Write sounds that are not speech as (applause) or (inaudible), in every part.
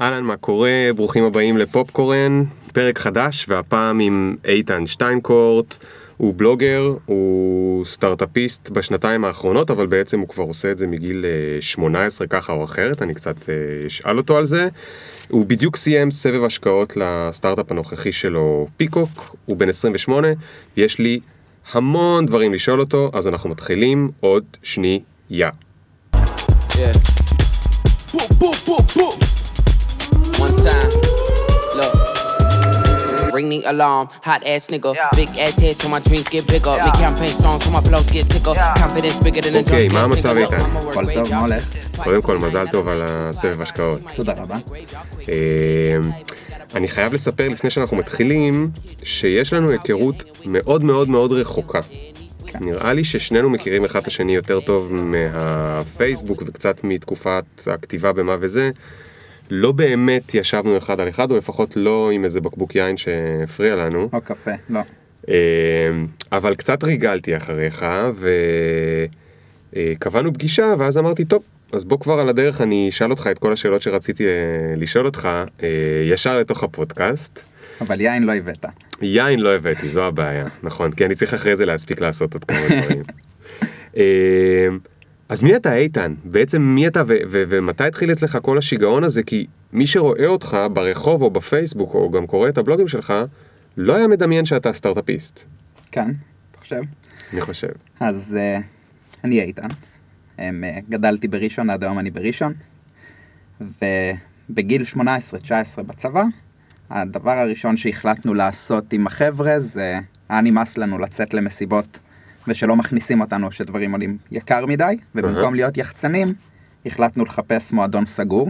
אהלן, מה קורה? ברוכים הבאים לפופקורן, פרק חדש, והפעם עם איתן שטיינקורט. הוא בלוגר, הוא סטארט-אפיסט בשנתיים האחרונות, אבל בעצם הוא כבר עושה את זה מגיל 18 אה, ככה או אחרת, אני קצת אה, אשאל אותו על זה. הוא בדיוק סיים סבב השקעות לסטארט-אפ הנוכחי שלו, פיקוק, הוא בן 28, יש לי המון דברים לשאול אותו, אז אנחנו מתחילים עוד שנייה. Yeah. One time. Look. Ring the alarm, hot ass nigga. Yeah. Big ass head so my dreams get bigger. Yeah. Big campaign strong so my flows get sicker. Yeah. Confidence bigger than a okay, מה המצב איתן? הכל טוב, מה הולך? קודם כל, מזל טוב על הסבב השקעות. תודה רבה. אני חייב לספר לפני שאנחנו מתחילים, שיש לנו היכרות מאוד מאוד מאוד רחוקה. כן. נראה לי ששנינו מכירים אחד את השני יותר טוב מהפייסבוק וקצת מתקופת הכתיבה במה וזה. לא באמת ישבנו אחד על אחד, או לפחות לא עם איזה בקבוק יין שהפריע לנו. או קפה, לא. אה, אבל קצת ריגלתי אחריך, וקבענו פגישה, ואז אמרתי, טוב, אז בוא כבר על הדרך אני אשאל אותך את כל השאלות שרציתי אה, לשאול אותך, אה, ישר לתוך הפודקאסט. אבל יין לא הבאת. יין לא הבאתי, זו הבעיה, נכון, כי אני צריך אחרי זה להספיק לעשות עוד כמה דברים. (laughs) אז מי אתה איתן? בעצם מי אתה ומתי התחיל אצלך כל השיגעון הזה? כי מי שרואה אותך ברחוב או בפייסבוק או גם קורא את הבלוגים שלך, לא היה מדמיין שאתה סטארט-אפיסט. כן, אתה חושב? אני חושב. אז uh, אני איתן. Um, גדלתי בראשון, עד היום אני בראשון. ובגיל 18-19 בצבא, הדבר הראשון שהחלטנו לעשות עם החבר'ה זה היה נמאס לנו לצאת למסיבות ושלא מכניסים אותנו שדברים עולים יקר מדי, ובמקום להיות יחצנים, החלטנו לחפש מועדון סגור,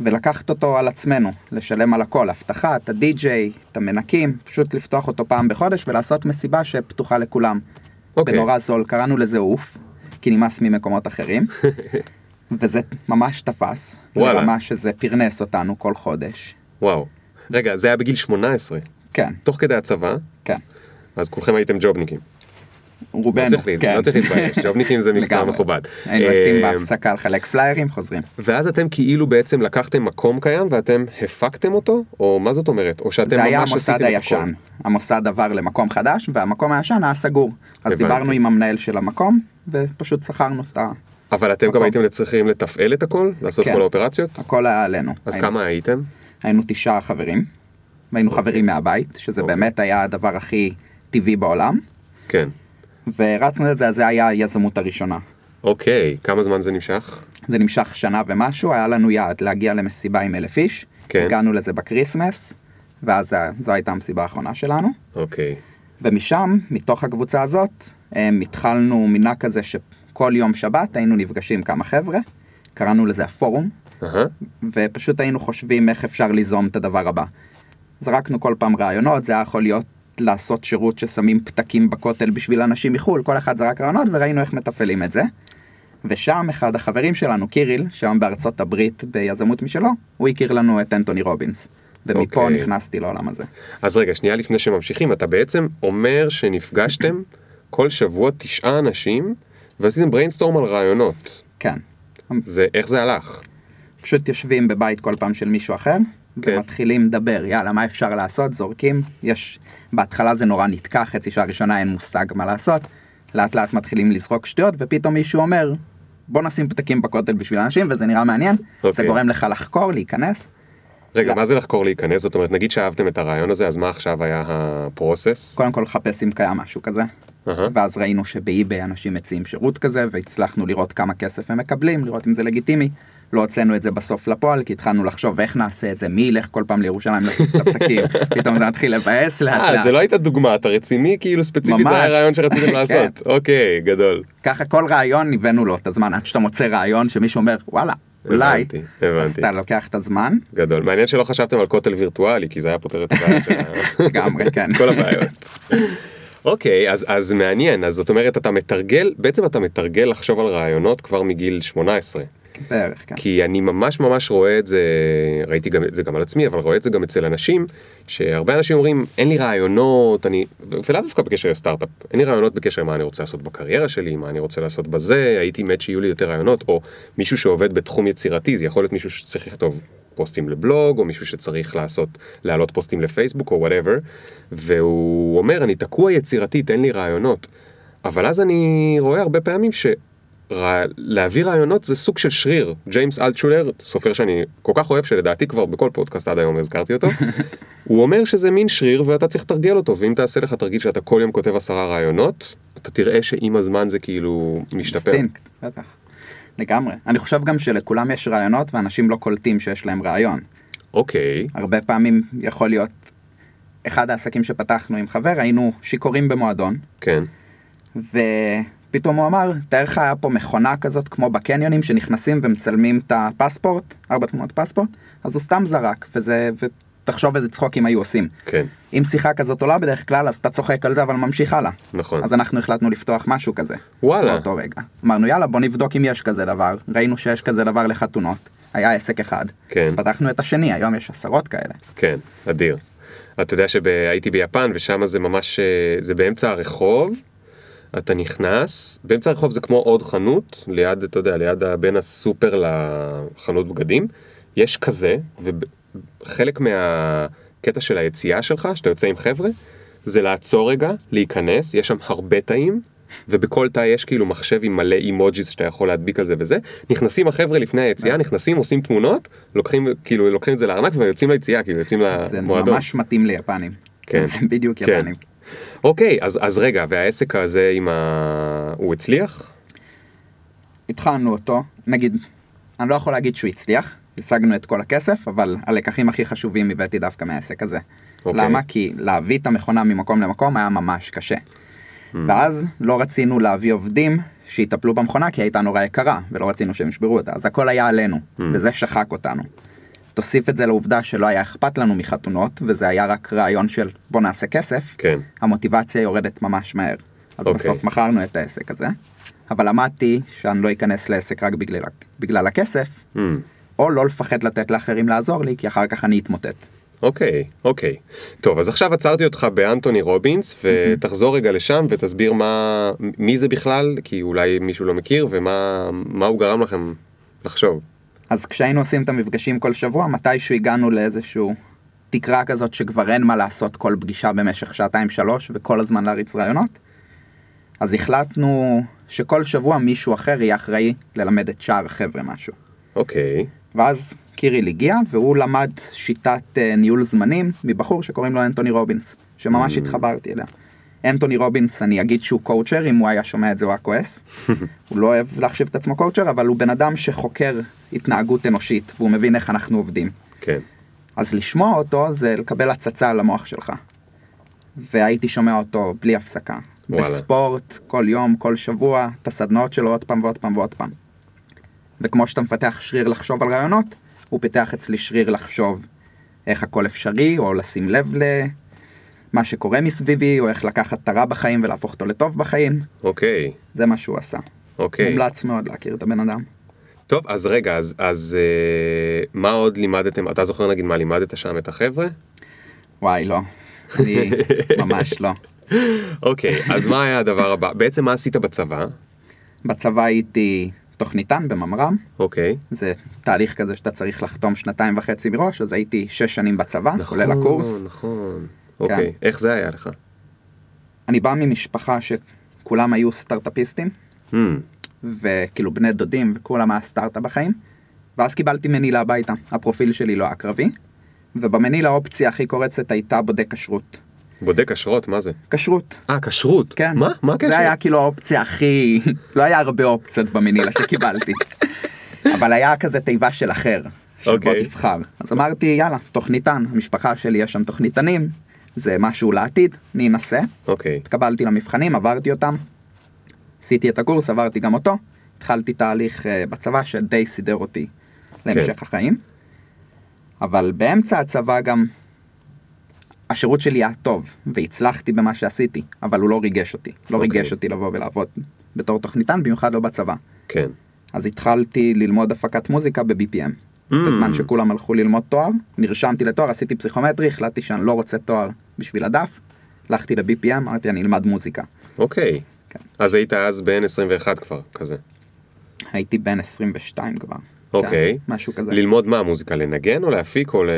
ולקחת אותו על עצמנו, לשלם על הכל, אבטחה, את הדי-ג'יי, את המנקים, פשוט לפתוח אותו פעם בחודש ולעשות מסיבה שפתוחה לכולם. Okay. אוקיי. בנורא זול, קראנו לזה אוף, כי נמאס ממקומות אחרים, (laughs) וזה ממש תפס, וואלה. ברמה שזה פרנס אותנו כל חודש. וואו. רגע, זה היה בגיל 18? כן. תוך כדי הצבא? כן. אז כולכם הייתם ג'ובניקים. רובנו, לא כן. לא צריך להתבייש, (laughs) ג'ובניקים זה מקצוע מכובד. היינו יוצאים אה, בהפסקה לחלק פליירים, חוזרים. ואז אתם כאילו בעצם לקחתם מקום קיים ואתם הפקתם אותו? או מה זאת אומרת? או שאתם ממש עשיתם הכל? זה היה המוסד הישן. המוסד עבר למקום חדש והמקום הישן היה סגור. אז דיברנו עם המנהל של המקום ופשוט שכרנו את ה... אבל אתם גם הייתם צריכים לתפעל את הכל? לעשות כן. כל האופרציות? הכל היה עלינו. אז כמה הייתם? היינו תשעה חברים. והיינו אוקיי. חברים מהבית, שזה אוקיי. באמת היה הדבר הכי טבעי בעולם. כן. ורצנו את זה, אז זה היה היזמות הראשונה. אוקיי, כמה זמן זה נמשך? זה נמשך שנה ומשהו, היה לנו יעד להגיע למסיבה עם אלף איש. כן. הגענו לזה בקריסמס, ואז זו הייתה המסיבה האחרונה שלנו. אוקיי. ומשם, מתוך הקבוצה הזאת, התחלנו מנהג כזה שכל יום שבת היינו נפגשים כמה חבר'ה, קראנו לזה הפורום, uh-huh. ופשוט היינו חושבים איך אפשר ליזום את הדבר הבא. זרקנו כל פעם רעיונות, זה היה יכול להיות לעשות שירות ששמים פתקים בכותל בשביל אנשים מחו"ל, כל אחד זרק רעיונות וראינו איך מתפעלים את זה. ושם אחד החברים שלנו, קיריל, שהיום בארצות הברית ביזמות משלו, הוא הכיר לנו את אנטוני רובינס. ומפה okay. okay. נכנסתי לעולם הזה. אז רגע, שנייה לפני שממשיכים, אתה בעצם אומר שנפגשתם כל שבוע תשעה אנשים ועשיתם brainstorm על רעיונות. כן. זה, איך זה הלך? פשוט יושבים בבית כל פעם של מישהו אחר, כן. ומתחילים לדבר, יאללה, מה אפשר לעשות? זורקים, יש, בהתחלה זה נורא נתקע, חצי שעה ראשונה אין מושג מה לעשות, לאט לאט מתחילים לזרוק שטויות, ופתאום מישהו אומר, בוא נשים פתקים בכותל בשביל אנשים, וזה נראה מעניין, אוקיי. זה גורם לך לחקור, להיכנס. רגע, מה זה לחקור להיכנס? זאת אומרת, נגיד שאהבתם את הרעיון הזה, אז מה עכשיו היה הפרוסס? קודם כל לחפש אם קיים משהו כזה. Uh-huh. ואז ראינו שבאי-ביי אנשים מציעים שירות כזה, והצלחנו לראות כמה כסף הם מקבלים, לראות אם זה לגיטימי. לא הוצאנו את זה בסוף לפועל, כי התחלנו לחשוב איך נעשה את זה, מי ילך כל פעם לירושלים לעשות את הפתקים, (laughs) פתאום זה מתחיל לבאס לאט לאט. אה, זה לא הייתה דוגמה, אתה רציני כאילו ספציפית, זה היה רעיון שרציתם (laughs) כן. לעשות, אוקיי, גדול. ככה כל רעיון הבאנו לו את הזמן, עד שאתה מוצא רעיון שמישהו אומר, וואלה, אולי, אז אתה לוקח את הזמן. גדול, מעניין שלא חשבתם על כותל וירטואלי, כי זה היה פותר את הבעיה (laughs) כן. כל הבעיות. אוקיי, אז, אז מעניין, אז זאת אומרת אתה מתרגל, בעצם אתה מתרגל לחשוב על רעיונות כבר מגיל 18. בערך, כן. כי אני ממש ממש רואה את זה, ראיתי גם את זה גם על עצמי, אבל רואה את זה גם אצל אנשים, שהרבה אנשים אומרים, אין לי רעיונות, אני, ולאו דווקא בקשר לסטארט-אפ, אין לי רעיונות בקשר למה אני רוצה לעשות בקריירה שלי, מה אני רוצה לעשות בזה, הייתי מת שיהיו לי יותר רעיונות, או מישהו שעובד בתחום יצירתי, זה יכול להיות מישהו שצריך לכתוב פוסטים לבלוג, או מישהו שצריך לעשות, להעלות פוסטים לפייסבוק או whatever, והוא אומר, אני תקוע יצירתית, אין לי רעיונות. אבל אז אני רואה הרבה פעמים ש... רע... להביא רעיונות זה סוג של שריר. ג'יימס אלטשולר, סופר שאני כל כך אוהב שלדעתי כבר בכל פודקאסט עד היום הזכרתי אותו, (laughs) הוא אומר שזה מין שריר ואתה צריך לתרגל אותו, ואם תעשה לך תרגיל שאתה כל יום כותב עשרה רעיונות, אתה תראה שעם הזמן זה כאילו משתפר. אינסטינקט, בטח. לגמרי. אני חושב גם שלכולם יש רעיונות ואנשים לא קולטים שיש להם רעיון. אוקיי, הרבה פעמים יכול להיות, אחד העסקים שפתחנו עם חבר, היינו שיכורים במועדון, כן, ופתאום הוא אמר, תאר לך היה פה מכונה כזאת כמו בקניונים שנכנסים ומצלמים את הפספורט, ארבע תמונות פספורט, אז הוא סתם זרק, וזה, ותחשוב איזה צחוקים היו עושים. כן, אם שיחה כזאת עולה בדרך כלל, אז אתה צוחק על זה אבל ממשיך הלאה. נכון. אז אנחנו החלטנו לפתוח משהו כזה. וואלה, באותו רגע. אמרנו יאללה בוא נבדוק אם יש כזה דבר, ראינו שיש כזה דבר לחתונות, היה עסק אחד, כן. אז פתחנו את השני, היום יש עשרות כאלה. כן, אדיר. אתה יודע שהייתי ביפן ושם זה ממש, אה, זה באמצע הרחוב, אתה נכנס, באמצע הרחוב זה כמו עוד חנות, ליד, אתה יודע, ליד בין הסופר לחנות בגדים, יש כזה, וחלק מהקטע של היציאה שלך, שאתה יוצא עם חבר'ה, זה לעצור רגע, להיכנס, יש שם הרבה תאים, ובכל תא יש כאילו מחשב עם מלא אימוג'יס שאתה יכול להדביק על זה וזה, נכנסים החבר'ה לפני היציאה, נכנסים, עושים תמונות, לוקחים, כאילו, לוקחים את זה לארנק ויוצאים ליציאה, כאילו, יוצאים זה למועדון. ממש מתאים ליפנים. כן. (laughs) זה בדיוק כן. אוקיי, אז, אז רגע, והעסק הזה עם ה... הוא הצליח? התחלנו אותו, נגיד, אני לא יכול להגיד שהוא הצליח, השגנו את כל הכסף, אבל הלקחים הכי חשובים הבאתי דווקא מהעסק הזה. אוקיי. למה? כי להביא את המכונה ממקום למקום היה ממש קשה. Hmm. ואז לא רצינו להביא עובדים שיטפלו במכונה כי הייתה נורא יקרה ולא רצינו שהם ישברו אותה אז הכל היה עלינו Hmm. וזה שחק אותנו. תוסיף את זה לעובדה שלא היה אכפת לנו מחתונות וזה היה רק רעיון של בוא נעשה כסף כן, המוטיבציה יורדת ממש מהר. אז אוקיי. בסוף מכרנו את העסק הזה אבל למדתי שאני לא אכנס לעסק רק בגלל, בגלל הכסף mm, או לא לפחד לתת לאחרים לעזור לי כי אחר כך אני אתמוטט. אוקיי, אוקיי. טוב, אז עכשיו עצרתי אותך באנטוני רובינס, ותחזור רגע לשם ותסביר מה, מי זה בכלל, כי אולי מישהו לא מכיר, ומה מה הוא גרם לכם לחשוב. אז כשהיינו עושים את המפגשים כל שבוע, מתישהו הגענו לאיזשהו תקרה כזאת שכבר אין מה לעשות כל פגישה במשך שעתיים שלוש וכל הזמן להריץ רעיונות. אז החלטנו שכל שבוע מישהו אחר יהיה אחראי ללמד את שאר החבר'ה משהו. אוקיי, ואז קיריל הגיע והוא למד שיטת אה, ניהול זמנים מבחור שקוראים לו אנטוני רובינס, שממש Mm. התחברתי אליה. אנטוני רובינס, אני אגיד שהוא קואוצ'ר, אם הוא היה שומע את זה הוא היה כועס. (laughs) הוא לא אוהב להחשיב את עצמו קואוצ'ר, אבל הוא בן אדם שחוקר התנהגות אנושית, והוא מבין איך אנחנו עובדים. כן, אז לשמוע אותו זה לקבל הצצה על המוח שלך. והייתי שומע אותו בלי הפסקה. וואלה. בספורט, כל יום, כל שבוע, את הסדנאות שלו עוד פעם ועוד פעם ועוד פעם. וכמו שאתה מפתח שריר לחשוב על רעיונות, הוא פיתח אצלי שריר לחשוב איך הכל אפשרי, או לשים לב למה שקורה מסביבי, או איך לקחת את הרע בחיים ולהפוך אותו לטוב בחיים. אוקיי, זה מה שהוא עשה. אוקיי. מומלץ מאוד להכיר את הבן אדם. טוב, אז רגע, אז, אז אה, מה עוד לימדתם? אתה זוכר נגיד מה לימדת שם את החבר'ה? וואי, לא. אני (laughs) ממש לא. אוקיי, אז מה היה הדבר הבא? בעצם מה עשית בצבא? בצבא הייתי תוכניתן בממר"ם, אוקיי. זה תהליך כזה שאתה צריך לחתום שנתיים וחצי מראש, אז הייתי שש שנים בצבא, כולל הקורס. נכון. אוקיי, איך זה היה לך? אני בא ממשפחה שכולם היו סטארט-אפיסטים, Hmm, וכאילו בני דודים, וכולם היה סטארט-אפ בחיים, ואז קיבלתי מנילה הביתה, הפרופיל שלי לא היה קרבי, ובמנילה האופציה הכי קורצת הייתה בודק כשרות. בודק אשרות, מה זה? כשרות, אה, כשרות. כן. מה? מה הקשר? זה היה כאילו האופציה הכי... לא היה הרבה אופציות במנילה שקיבלתי. (laughs) אבל היה כזה תיבה של אחר, שבו אוקיי. תבחר. אז אמרתי, יאללה, תוכניתן, המשפחה שלי יש שם תוכניתנים, זה משהו לעתיד, אני אנסה. אוקיי. התקבלתי למבחנים, עברתי אותם, עשיתי את הקורס, עברתי גם אותו, התחלתי תהליך אה, בצבא שדי סידר אותי להמשך כן. החיים. אבל באמצע הצבא גם השירות שלי היה טוב, והצלחתי במה שעשיתי, אבל הוא לא ריגש אותי. לא אוקיי. ריגש אותי לבוא ולעבוד בתור תוכניתן, במיוחד לא בצבא. כן. אז התחלתי ללמוד הפקת מוזיקה ב-BPM. Mm. בזמן שכולם הלכו ללמוד תואר, נרשמתי לתואר, עשיתי פסיכומטרי, החלטתי שאני לא רוצה תואר בשביל הדף, הלכתי ל-BPM, אמרתי אני אלמד מוזיקה. אוקיי. כן. אז היית אז בן 21 כבר, כזה. הייתי בן 22 כבר. אוקיי. משהו כזה. ללמוד מה, מוזיקה לנגן או להפיק או ל...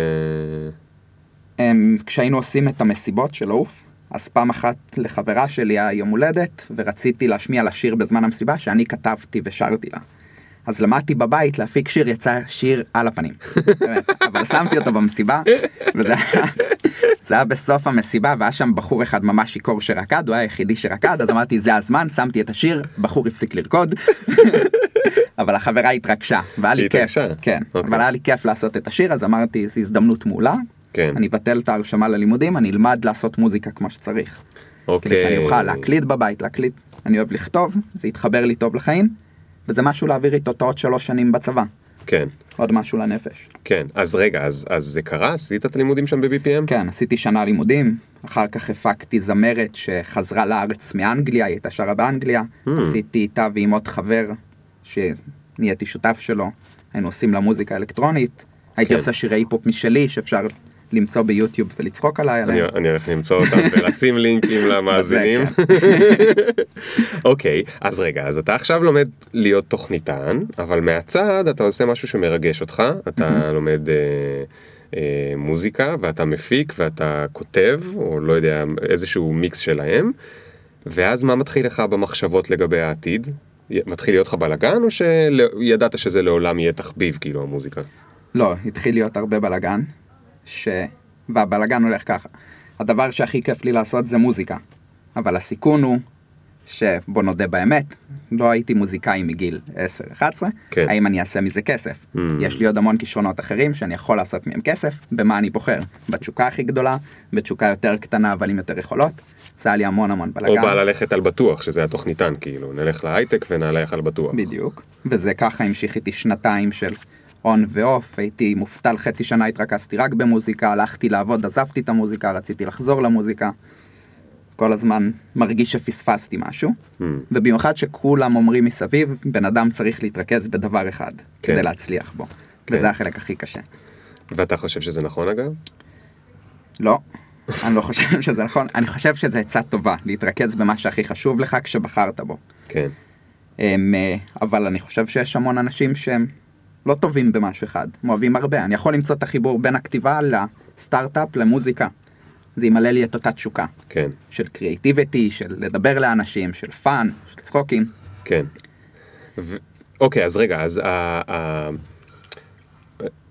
אמ, כשהיינו עושים את המסיבות של עוף, אז פעם אחת לחברה שלי היה יום הולדת, ורציתי להשמיע לה שיר בזמן המסיבה שאני כתבתי ושרתי לה. אז למדתי בבית להפיק שיר, יצא שיר על הפנים. (laughs) באמת, אבל שמתי אותו במסיבה, וזה היה, זה היה בסוף המסיבה, והיה שם בחור אחד ממש שיכור שרקד, הוא היה היחידי שרקד, אז אמרתי זה הזמן, שמתי את השיר, בחור הפסיק לרקוד. (laughs) אבל החברה התרגשה, והיה לי כיף? כן, אוקיי. אבל היה לי כיף לעשות את השיר, אז אמרתי זו הזדמנות מעולה, כן. אני אבטל את ההרשמה ללימודים, אני אלמד לעשות מוזיקה כמו שצריך. אוקיי. כדי שאני אוכל להקליט בבית, להקליט. אני אוהב לכתוב, זה יתחבר לי טוב לחיים, וזה משהו להעביר איתו את העוד שלוש שנים בצבא. כן, עוד משהו לנפש. כן. אז רגע, אז, אז זה קרה? עשית את הלימודים שם ב-BPM? כן, עשיתי שנה לימודים, אחר כך הפקתי זמרת שחזרה לארץ מאנגליה, היא הייתה שרה באנגליה. Hmm. עשיתי איתה ועם עוד חבר, שנהייתי שותף שלו, היינו עושים לה מוזיקה אלקטרונית. הייתי כן. עושה שירי היפ-הופ משלי שאפשר למצוא ביוטיוב ולצחוק עליי עליהם. אני הולך למצוא אותם (laughs) ולשים לינקים למאזינים. (laughs) אוקיי, אז רגע, אז אתה עכשיו לומד להיות תוכניתן, אבל מהצד אתה עושה משהו שמרגש אותך, אתה לומד אה, אה, מוזיקה ואתה מפיק ואתה כותב, או לא יודע, איזשהו מיקס שלהם, ואז מה מתחיל לך במחשבות לגבי העתיד? מתחיל להיות לך בלאגן, או שידעת שזה לעולם יהיה תחביב, כאילו, המוזיקה? לא, התחיל להיות הרבה בלאגן, ש... והבלאגן הולך ככה. הדבר שהכי כיף לי לעשות זה מוזיקה, אבל הסיכון הוא שבוא נודה באמת, לא הייתי מוזיקאי מגיל 10-11, כן. האם אני אעשה מזה כסף? Mm. יש לי עוד המון כישרונות אחרים שאני יכול לעשות מהם כסף, במה אני בוחר? בתשוקה הכי גדולה, בתשוקה יותר קטנה אבל עם יותר יכולות, זה היה לי המון המון או בלאגן. בא ללכת על בטוח, שזה התוכניתן, כאילו, נלך להייטק ונלך על בטוח. בדיוק, וזה ככה המשיך איתי שנתיים של און ואוף, הייתי מובטל חצי שנה, התרכזתי רק במוזיקה, הלכתי לעבוד, עזבתי את המוזיקה, רציתי לחזור למוזיקה. כל הזמן מרגיש שפספסתי משהו, Hmm. ובמיוחד שכולם אומרים מסביב, בן אדם צריך להתרכז בדבר אחד, כן. כדי להצליח בו. כן. וזה החלק הכי קשה. ואתה חושב שזה נכון אגב? לא, אני לא חושב (laughs) שזה נכון, אני חושב שזו עצה טובה, להתרכז במה שהכי חשוב לך כשבחרת בו. כן. הם, אה, אבל אני חושב שיש המון אנשים שהם לא טובים במשהו אחד, הם אוהבים הרבה. אני יכול למצוא את החיבור בין הכתיבה לסטארט-אפ למוזיקה. זה ימלא לי את אותה תשוקה כן, של creativity, של לדבר לאנשים, של fun, של צחוקים. כן. ו... אוקיי, אז רגע, אז ה... ה...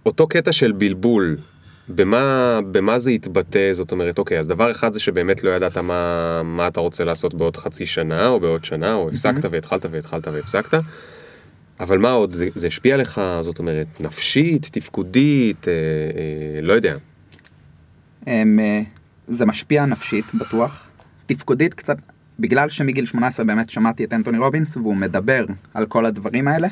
אותו קטע של בלבול, במה, במה זה יתבטא? זאת אומרת, אוקיי, אז דבר אחד זה שבאמת לא ידעת מה, מה אתה רוצה לעשות בעוד חצי שנה, או בעוד שנה, או הפסקת והתחלת והתחלת והפסקת, אבל מה עוד? זה, זה השפיע לך, זאת אומרת, נפשית, תפקודית, אה, אה, לא יודע. הם, אה, זה משפיע נפשית, בטוח. תפקודית קצת, בגלל שמגיל 18 באמת שמעתי את אנטוני רובינס והוא מדבר על כל הדברים האלה,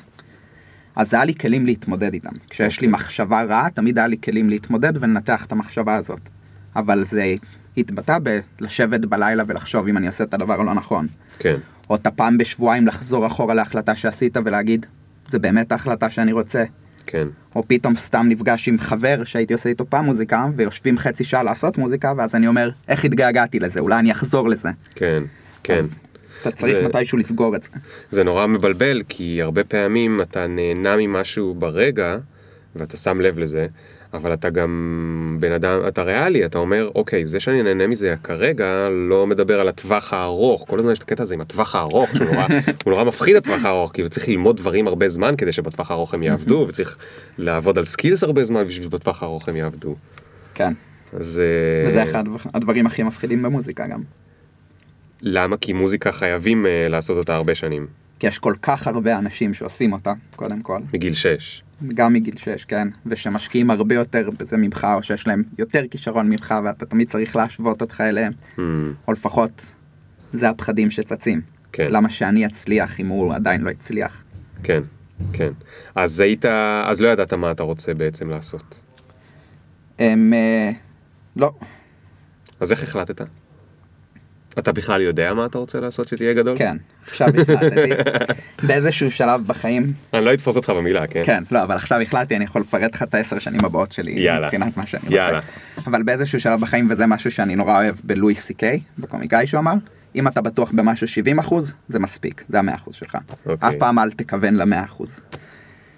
אז היה לי כלים להתמודד איתם. כשיש לי אוקיי. מחשבה רעה, תמיד היה לי כלים להתמודד ולנתח את המחשבה הזאת. אבל זה התבטא בלשבת בלילה ולחשוב אם אני עושה את הדבר הלא נכון. כן, או את הפעם בשבועיים לחזור אחורה להחלטה שעשית ולהגיד, זה באמת ההחלטה שאני רוצה. כן, או פתאום סתם נפגש עם חבר שהייתי עושה איתו פעם מוזיקה, ויושבים חצי שעה לעשות מוזיקה, ואז אני אומר, איך התגעגעתי לזה, אולי אני אחזור לזה. כן, כן. אז אתה צריך זה- מתישהו לסגור את זה. זה נורא מבלבל, כי הרבה פעמים אתה נהנה ממשהו ברגע, ואתה שם לב לזה, אבל אתה גם בן אדם, אתה ריאלי, אתה אומר, אוקיי, זה שאני נהנה מזה כרגע, לא מדבר על הטווח הארוך. כל הזמן יש את הקטע הזה עם הטווח הארוך, שהוא נורא, (laughs) הוא נורא מפחיד הטווח הארוך, כי צריך ללמוד דברים הרבה זמן כדי שבטווח הארוך הם יעבדו, וצריך לעבוד על סקילס הרבה זמן בשביל שבטווח הארוך הם יעבדו. כן, אז... אה, וזה אחד הדברים הכי מפחידים במוזיקה גם. למה? כי מוזיקה חייבים אה, לעשות אותה הרבה שנים, כי יש כל כך הרבה אנשים שעושים אותה, קודם כל, מגיל 6. גם מגיל 6, כן, ושמשקיעים הרבה יותר בזה ממך, או שיש להם יותר כישרון ממך, ואתה תמיד צריך להשוות אותך אליהם, Hmm, או לפחות, זה הפחדים שצצים. כן. למה שאני אצליח אם הוא עדיין לא הצליח? כן, כן. אז היית, אז לא ידעת מה אתה רוצה בעצם לעשות. הם... אה, לא, אז איך החלטת? אתה בכלל יודע מה אתה רוצה לעשות שתהיה גדול? כן, עכשיו החלטתי. (laughs) באיזשהו שלב בחיים, אני לא אתפוס אותך במילה, כן? כן, לא, אבל עכשיו החלטתי, אני יכול לפרט לך את העשר שנים הבאות שלי, יאללה. מבחינת מה שאני רוצה. יאללה. אבל באיזשהו שלב בחיים, וזה משהו שאני נורא אוהב בלואי סי קיי, בקומיקאי שהוא אמר, אם אתה בטוח במשהו 70 אחוז, זה מספיק, זה המאה אחוז שלך. אוקיי. אף פעם אל תכוון למאה אחוז.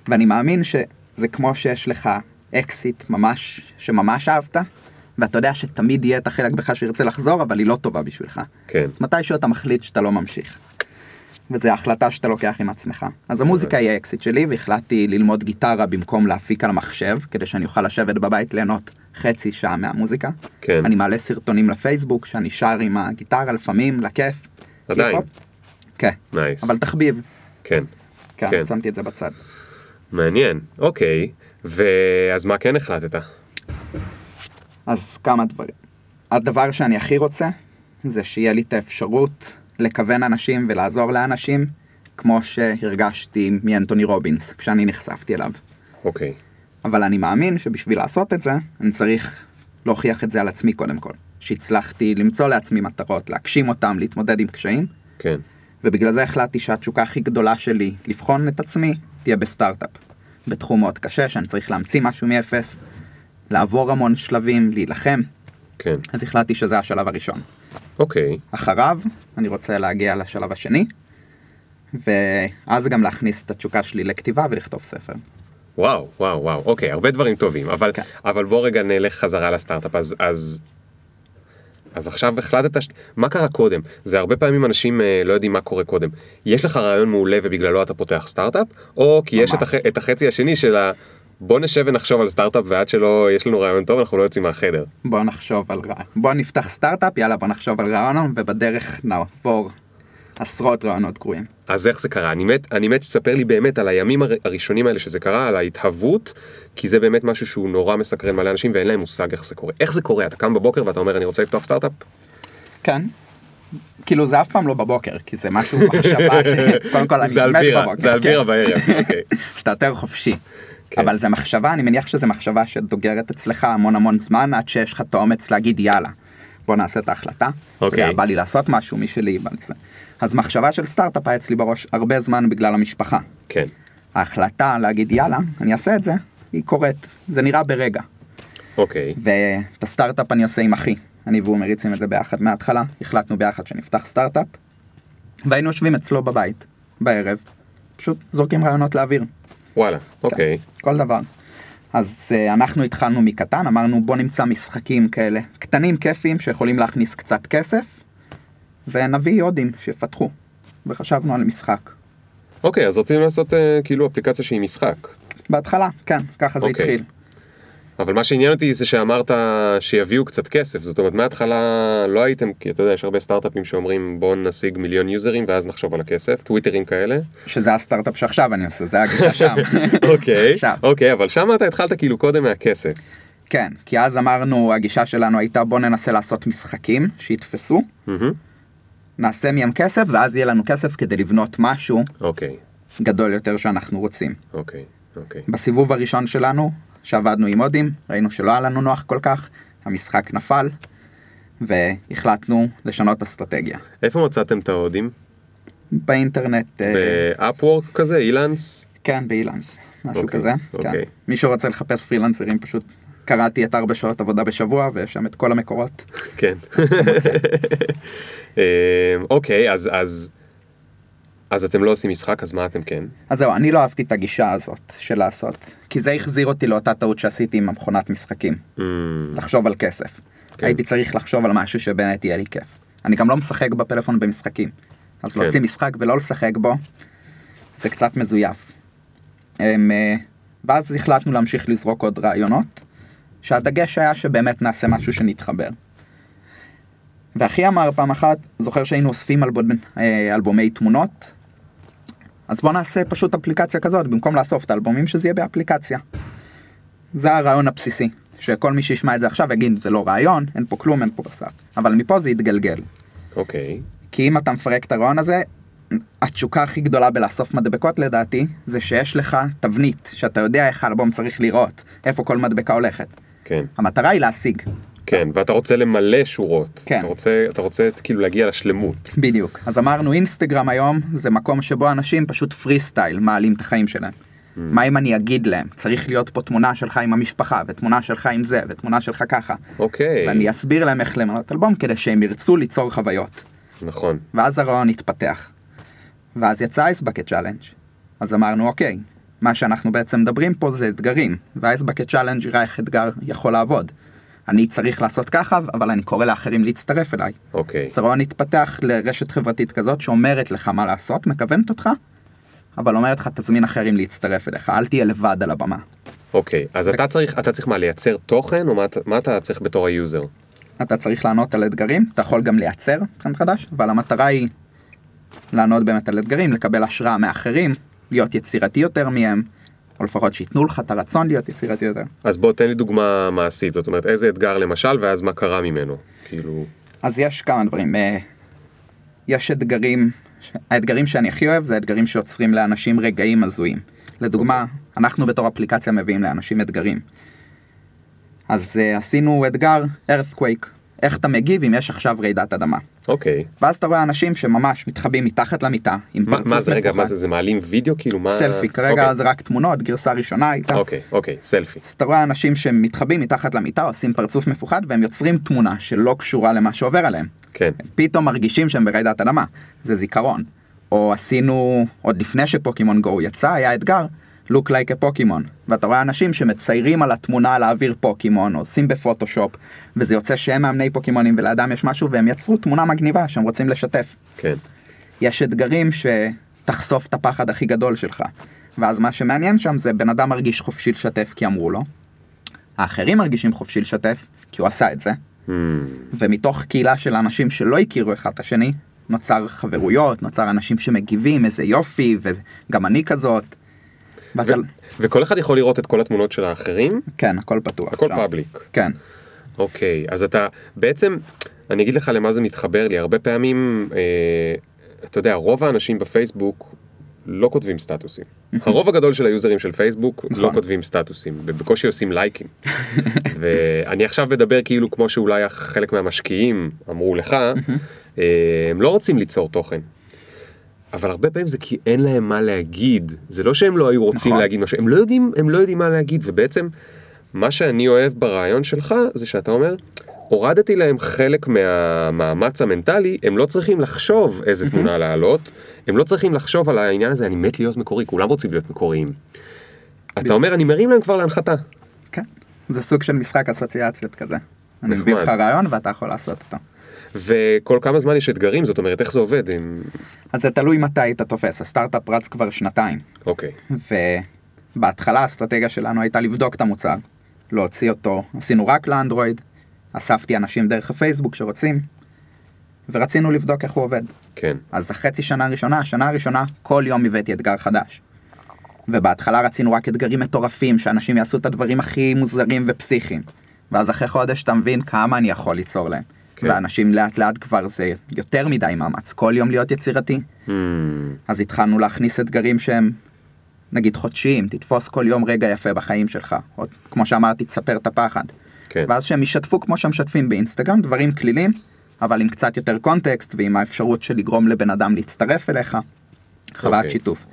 ואני מאמין שזה כמו שיש לך אקסיט ממש, שממש אהבת, ואתה יודע שתמיד יהיה את החלק בך שירצה לחזור, אבל היא לא טובה בשבילך. כן. אז מתישהו אתה מחליט שאתה לא ממשיך. וזו ההחלטה שאתה לוקח עם עצמך. אז המוזיקה היא האקסיט שלי, והחלטתי ללמוד גיטרה במקום להפיק על המחשב, כדי שאני אוכל לשבת בבית ליהנות חצי שעה מהמוזיקה. כן. אני מעלה סרטונים לפייסבוק, שאני שר עם הגיטרה לפעמים, לכיף. עדיין. כן, נייס. אבל תחביב. כן. כן, כן. שמתי את זה בצד. מעניין. אוקיי. ואז מה כן החלטת? אז כמה דברים. הדבר שאני הכי רוצה, זה שיהיה לי את האפשרות לכוון אנשים ולעזור לאנשים, כמו שהרגשתי מאנטוני רובינס, כשאני נחשפתי אליו. אוקיי. אבל אני מאמין שבשביל לעשות את זה, אני צריך להוכיח את זה על עצמי קודם כל. שהצלחתי למצוא לעצמי מטרות, להגשים אותם, להתמודד עם קשיים, כן. ובגלל זה החלטתי שהתשוקה הכי גדולה שלי לבחון את עצמי תהיה בסטארט-אפ. בתחום מאוד קשה, שאני צריך להמציא משהו מאפס, לעבור המון שלבים, להילחם, כן. אז החלטתי שזה השלב הראשון. אוקיי. אחריו, אני רוצה להגיע לשלב השני, ואז גם להכניס את התשוקה שלי לכתיבה ולכתוב ספר. וואו, וואו, וואו, אוקיי, הרבה דברים טובים, אבל, כן. אבל בוא רגע נלך חזרה לסטארט-אפ, אז, אז, אז עכשיו החלטת, ש... מה קרה קודם? זה הרבה פעמים אנשים אה, לא יודעים מה קורה קודם. יש לך רעיון מעולה ובגללו אתה פותח סטארט-אפ, או כי יש את, ממש. הח... את החצי השני של ה... בוא נשב ונחשוב על סטארט-אפ ועד שלא יש לנו רעיון טוב אנחנו לא יוצאים מהחדר. בוא נחשוב על רעיון. בוא נפתח סטארט-אפ, יאללה בוא נחשוב על רעיון, ובדרך נעבור עשרות רעיונות גרועים. אז איך זה קרה? אני מת, אני מת שתספר לי באמת על הימים הר- הראשונים האלה שזה קרה, על ההתהוות, כי זה באמת משהו שהוא נורא מסקרן מלא אנשים ואין להם מושג איך זה קורה. איך זה קורה? אתה קם בבוקר ואתה אומר אני רוצה לפתוח סטארט-אפ? כן. כאילו זה אף פעם לא בבוקר, כי זה משהו מחשבה ש... (laughs) קודם כל אני מת בירה, בבוקר. זה על כן. בירה בערב, אוקיי. (laughs) שאתה יותר חופשי. כן. אבל זה מחשבה, אני מניח שזה מחשבה שדוגרת אצלך המון המון זמן עד שיש לך את האומץ להגיד יאללה, בוא נעשה את ההחלטה. אוקיי. היה בא לי לעשות משהו משלי, בא לי זה. אז מחשבה של סטארט-אפ היה אצלי בראש הרבה זמן בגלל המשפחה. כן, ההחלטה להגיד יאללה, אני אעשה את זה, היא קורית, זה נראה ברגע. אוקיי, ואת הסטארט-אפ אני עושה עם אחי. אני והוא מריצים את זה ביחד מההתחלה, החלטנו ביחד שנפתח סטארט-אפ, והיינו יושבים אצלו בבית, בערב, פשוט זורקים רעיונות לאוויר, וואלה, אוקיי, כל דבר. אז uh, אנחנו התחלנו מקטן, אמרנו בוא נמצא משחקים כאלה קטנים כיפיים שיכולים להכניס קצת כסף, ונביא הודים שיפתחו. וחשבנו על משחק. אוקיי, אז רצינו לעשות אה, כאילו אפליקציה שהיא משחק. בהתחלה, כן, ככה זה אוקיי. התחיל. אבל מה שעניין אותי זה שאמרת שיביאו קצת כסף, זאת אומרת מההתחלה לא הייתם, כי אתה יודע, יש הרבה סטארט-אפים שאומרים בוא נשיג מיליון יוזרים ואז נחשוב על הכסף, טוויטרים כאלה. שזה הסטארט-אפ שעכשיו אני עושה, זה הגישה שם. (laughs) אוקיי. (laughs) אוקיי, אבל שם אתה התחלת כאילו קודם מהכסף. כן, כי אז אמרנו, הגישה שלנו הייתה בוא ננסה לעשות משחקים שיתפסו. נעשה מהם כסף, ואז יהיה לנו כסף כדי לבנות משהו אוקיי, גדול יותר שאנחנו רוצים. אוקיי, אוקיי. בסיבוב הראשון שלנו, שעבדנו עם הודים, ראינו שלא היה לנו נוח כל כך, המשחק נפל, והחלטנו לשנות אסטרטגיה. איפה מצאתם את ההודים? באינטרנט, אה, באפוורק כזה, אילנס? כן, באילנס, משהו אוקיי, כזה. אוקיי. כן. מי שרוצה לחפש פרילנסרים, פשוט קראתי את ארבע שעות עבודה בשבוע, ויש שם את כל המקורות. כן. (laughs) אה, אוקיי, אז אז אז אתם לא עושים משחק, אז מה אתם כן? אז זהו, אני לא אהבתי את הגישה הזאת של לעשות, כי זה החזיר אותי לאותה טעות שעשיתי עם המכונת משחקים, Mm, לחשוב על כסף. כן. הייתי צריך לחשוב על משהו שבאמת יהיה לי כיף. אני גם לא משחק בפלאפון במשחקים, אז כן. להוציא משחק ולא לשחק בו, זה קצת מזויף. הם, אה, ואז החלטנו להמשיך לזרוק עוד רעיונות, שהדגש היה שבאמת נעשה משהו שנתחבר. ואחי אמר פעם אחת, זוכר שהיינו אוספים אלבומ, אה, אלבומי תמונות, אז בוא נעשה פשוט אפליקציה כזאת, במקום לאסוף את האלבומים שזה יהיה באפליקציה. זה הרעיון הבסיסי, שכל מי שישמע את זה עכשיו יגיד זה לא רעיון, אין פה כלום, אין פה בשר. אבל מפה זה יתגלגל. אוקיי, כי אם אתה מפרק את הרעיון הזה, התשוקה הכי גדולה בלאסוף מדבקות לדעתי, זה שיש לך תבנית, שאתה יודע איך האלבום צריך לראות, איפה כל מדבקה הולכת. כן, המטרה היא להשיג, כן, ואתה רוצה למלא שורות. כן. אתה רוצה, אתה רוצה כאילו להגיע לשלמות. בדיוק. אז אמרנו אינסטגרם היום זה מקום שבו אנשים פשוט פרי סטייל מעלים את החיים שלהם. מה אם אני אגיד להם, צריך להיות פה תמונה שלך עם המשפחה, ותמונה שלך עם זה, ותמונה שלך ככה. אוקיי, ואני אסביר להם איך לבנות אלבום כדי שהם ירצו ליצור חוויות. נכון. ואז הרעיון התפתח. ואז יצא Ice Bucket Challenge. אז אמרנו אוקיי, מה שאנחנו בעצם מדברים פה זה אתגרים, וה Ice Bucket Challenge יראה איך אתגר יכול לעבוד. אני צריך לעשות ככה, אבל אני קורא לאחרים להצטרף אליי. אוקיי. אז הרעיון התפתח לרשת חברתית כזאת שאומרת לך מה לעשות, מכוונת אותך, אבל אומרת לך תזמין אחרים להצטרף אליך, אל תהיה לבד על הבמה. אוקיי, אז אתה צריך, אתה צריך מה, לייצר תוכן, או מה, מה אתה צריך בתור ה user? אתה צריך לענות על אתגרים, אתה יכול גם לייצר טרנד חדש, אבל המטרה היא לענות באמת על אתגרים, לקבל השראה מאחרים, להיות יצירתי יותר מהם, או לפחות שייתנו לך את הרצון להיות יצירתי יותר. אז בוא תן לי דוגמה מעשית, זאת אומרת איזה אתגר למשל, ואז מה קרה ממנו. כאילו, אז יש כמה דברים. אה, יש אתגרים, האתגרים שאני הכי אוהב זה האתגרים שיוצרים לאנשים רגעים הזויים. לדוגמה, אנחנו בתור אפליקציה מביאים לאנשים אתגרים. אז uh, עשינו אתגר earthquake, איך אתה מגיב אם יש עכשיו רעידת אדמה. אוקיי. ואז אתה רואה אנשים שממש מתחבאים מתחת למיטה עם פרצוף מה זה, רגע, מפוחד. מה זה, זה מעלים וידאו כאילו, מה... סלפי, כרגע אוקיי. זה רק תמונות, גרסה ראשונה הייתה. אוקיי, אוקיי, סלפי. אז אתה רואה אנשים שמתחבאים מתחת למיטה, עושים פרצוף מפוחד והם יוצרים תמונה שלא קשורה למה שעובר עליהם. כן. פתאום מרגישים שהם ברעידת אדמה, זה זיכרון. או עשינו, עוד לפני שפוקימון גו יצא, היה אתגר, look like a פוקימון. ואתה רואה אנשים שמציירים על התמונה להעביר פוקימון, או עושים בפוטושופ, וזה יוצא שהם מאמני פוקימונים ולידם יש משהו, והם יצרו תמונה מגניבה שהם רוצים לשתף. כן. יש אתגרים שתחשוף את הפחד הכי גדול שלך. ואז מה שמעניין שם זה בן אדם מרגיש חופשי לשתף כי אמרו לו. האחרים מרגישים חופשי לשתף כי הוא עשה את זה. Hmm. ומתוך קהילה של אנשים שלא הכירו אחד את השני, נוצר חברויות, נוצר אנשים שמגיבים, איזה יופי, וגם אני כזאת. ואתה... וכל אחד יכול לראות את כל התמונות של האחרים? כן, הכל פתוח. הכל. פאבליק. כן, אוקיי, אז אתה בעצם, אני אגיד לך למה זה מתחבר לי, הרבה פעמים, אה, אתה יודע, רוב האנשים בפייסבוק לא כותבים סטטוסים. (laughs) הרוב הגדול של היוזרים של פייסבוק לא נכון. כותבים סטטוסים, בקושי עושים לייקים. (laughs) ואני עכשיו מדבר כאילו כמו שאולי חלק מהמשקיעים אמרו לך, (laughs) אה, הם לא רוצים ליצור תוכן. אבל הרבה פעמים זה כי אין להם מה להגיד, זה לא שהם לא היו רוצים נכון. להגיד משהו, הם לא יודעים, הם לא יודעים מה להגיד, ובעצם מה שאני אוהב ברעיון שלך זה שאתה אומר, הורדתי להם חלק מהמאמץ המנטלי, הם לא צריכים לחשוב איזה תמונה להעלות, הם לא צריכים לחשוב על העניין הזה, אני מת להיות מקורי, כולם רוצים להיות מקוריים. אתה אומר, אני מרים להם כבר להנחתה. כן. זה סוג של משחק אסוציאציות כזה. אני. מביא לך רעיון ואתה יכול לעשות אותו. וכל כמה זמן יש אתגרים, זאת אומרת, איך זה עובד? עם... אז זה תלוי מתי היית תופס, הסטארט-אפ רץ כבר שנתיים. אוקיי, ובהתחלה האסטרטגיה שלנו הייתה לבדוק את המוצר, להוציא אותו, עשינו רק לאנדרואיד, אספתי אנשים דרך הפייסבוק שרוצים, ורצינו לבדוק איך הוא עובד. כן, אז החצי שנה הראשונה, השנה הראשונה, כל יום הבאתי אתגר חדש. ובהתחלה רצינו רק אתגרים מטורפים, שאנשים יעשו את הדברים הכי מוזרים ופסיכיים. ואז אחרי חודש אתה מבין כמה אני יכול ליצור להם. כן. ואנשים לאט לאט כבר זה יותר מדי מאמץ, כל יום להיות יצירתי. Hmm, אז התחלנו להכניס אתגרים שהם נגיד חודשיים, תתפוס כל יום רגע יפה בחיים שלך, או כמו שאמרתי, תספר את הפחד. כן, ואז שהם ישתפו כמו שהם משתפים באינסטגרם, דברים כלילים, אבל עם קצת יותר קונטקסט ועם האפשרות של לגרום לבן אדם להצטרף אליך, חוויית אוקיי. שיתוף.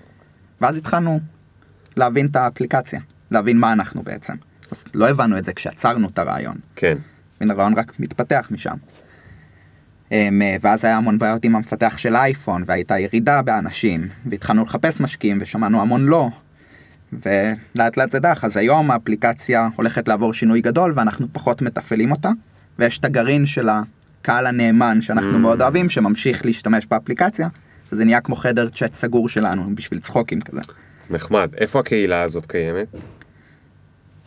ואז התחלנו להבין את האפליקציה, להבין מה אנחנו בעצם. אז לא הבנו את זה כשיצרנו את הרעיון, כן, מן הרעיון רק מתפתח משם. אמ, ואז היה המון בעיות עם המפתח של האייפון, והייתה ירידה באנשים, והתחלנו לחפש משקיעים ושמענו המון לא. ולאט לאט זה דח, אז היום האפליקציה הולכת לעבור שינוי גדול ואנחנו פחות מתפעלים אותה, ויש את הגרעין של הקהל הנאמן שאנחנו Mm. מאוד אוהבים, שממשיך להשתמש באפליקציה, וזה נהיה כמו חדר צ'אט סגור שלנו בשביל צחוקים כזה, נחמד. איפה הקהילה הזאת קיימת?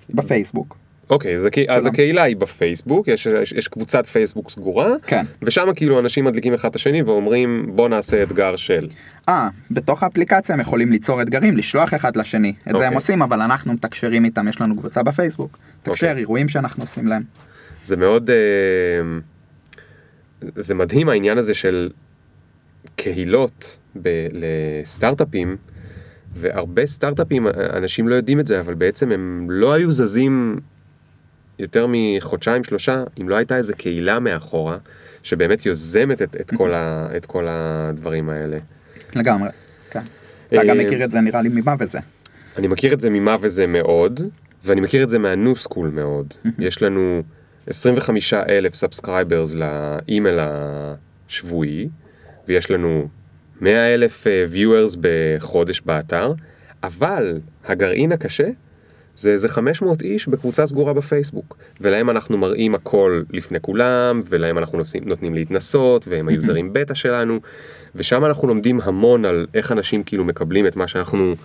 בפייסבוק. אוקיי, אז, הקה- אז. הקהילה היא בפייסבוק, יש, יש, יש קבוצת פייסבוק סגורה, כן. ושם כאילו אנשים מדליקים אחד את השני ואומרים בוא נעשה אתגר של. אה, בתוך האפליקציה הם יכולים ליצור אתגרים, לשלוח אחד לשני. את זה אוקיי. הם עושים, אבל אנחנו מתקשרים איתם, יש לנו קבוצה בפייסבוק. תקשר, אוקיי. אירועים שאנחנו עושים להם. זה מאוד, אה, זה מדהים העניין הזה של קהילות ב, לסטארט-אפים, והרבה סטארט-אפים, אנשים לא יודעים את זה, אבל בעצם הם לא היו זזים יותר מחודשיים שלושה, אם לא הייתה איזה קהילה מאחורה, שבאמת יוזמת את, את, כל, ה, את כל הדברים האלה. לגמרי, כן. אתה גם אה, מכיר את זה נראה לי ממה וזה. אני מכיר את זה ממה וזה מאוד, ואני מכיר את זה מה New School מאוד. יש לנו 25 אלף subscribers לאימייל השבועי, ויש לנו 100 אלף viewers בחודש באתר. אבל הגרעין הקשה זה איזה 500 איש בקבוצה סגורה בפייסבוק, ולהם אנחנו מראים הכל לפני כולם, ולהם אנחנו נוסעים, נותנים להתנסות, והם היוזרים בטא שלנו, ושם אנחנו לומדים המון על איך אנשים כאילו מקבלים את מה שאנחנו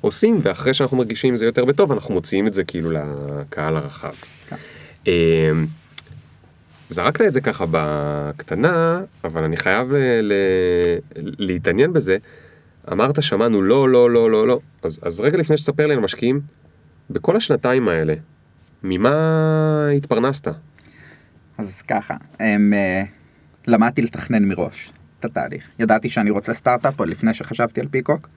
עושים, ואחרי שאנחנו מרגישים זה יותר בטוב, אנחנו מוציאים את זה כאילו לקהל הרחב. כן. אמ, זרקת את זה ככה בקטנה, אבל אני חייב להתעניין בזה. אמרת שמענו לא, לא, לא, לא, לא. אז, אז רגע לפני שתספר לי על המשקיעים, בכל השנתיים האלה, ממה התפרנסת? אז ככה, הם, אה, למדתי לתכנן מראש את התהליך. ידעתי שאני רוצה סטארט-אפ עוד לפני שחשבתי על פיקוק,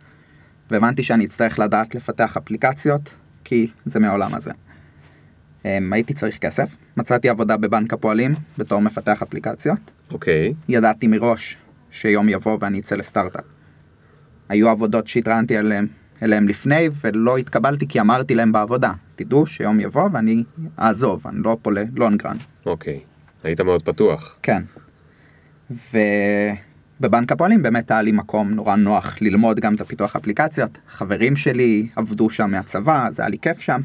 והבנתי שאני אצטרך לדעת לפתח אפליקציות, כי זה מהעולם הזה. הם, הייתי צריך כסף, מצאתי עבודה בבנק הפועלים בתור מפתח אפליקציות. אוקיי, ידעתי מראש שיום יבוא ואני אצא לסטארט-אפ. היו עבודות שהתראיינתי עליהן, אליהן לפני ולא התקבלתי כי אמרתי להם בעבודה, תדעו שיום יבוא ואני אעזוב, אני לא פה ללונגרן. אוקיי. היית מאוד פתוח. כן. ובבנק הפועלים באמת היה לי מקום נורא נוח ללמוד גם את הפיתוח אפליקציות. חברים שלי עבדו שם מהצבא, אז היה לי כיף שם.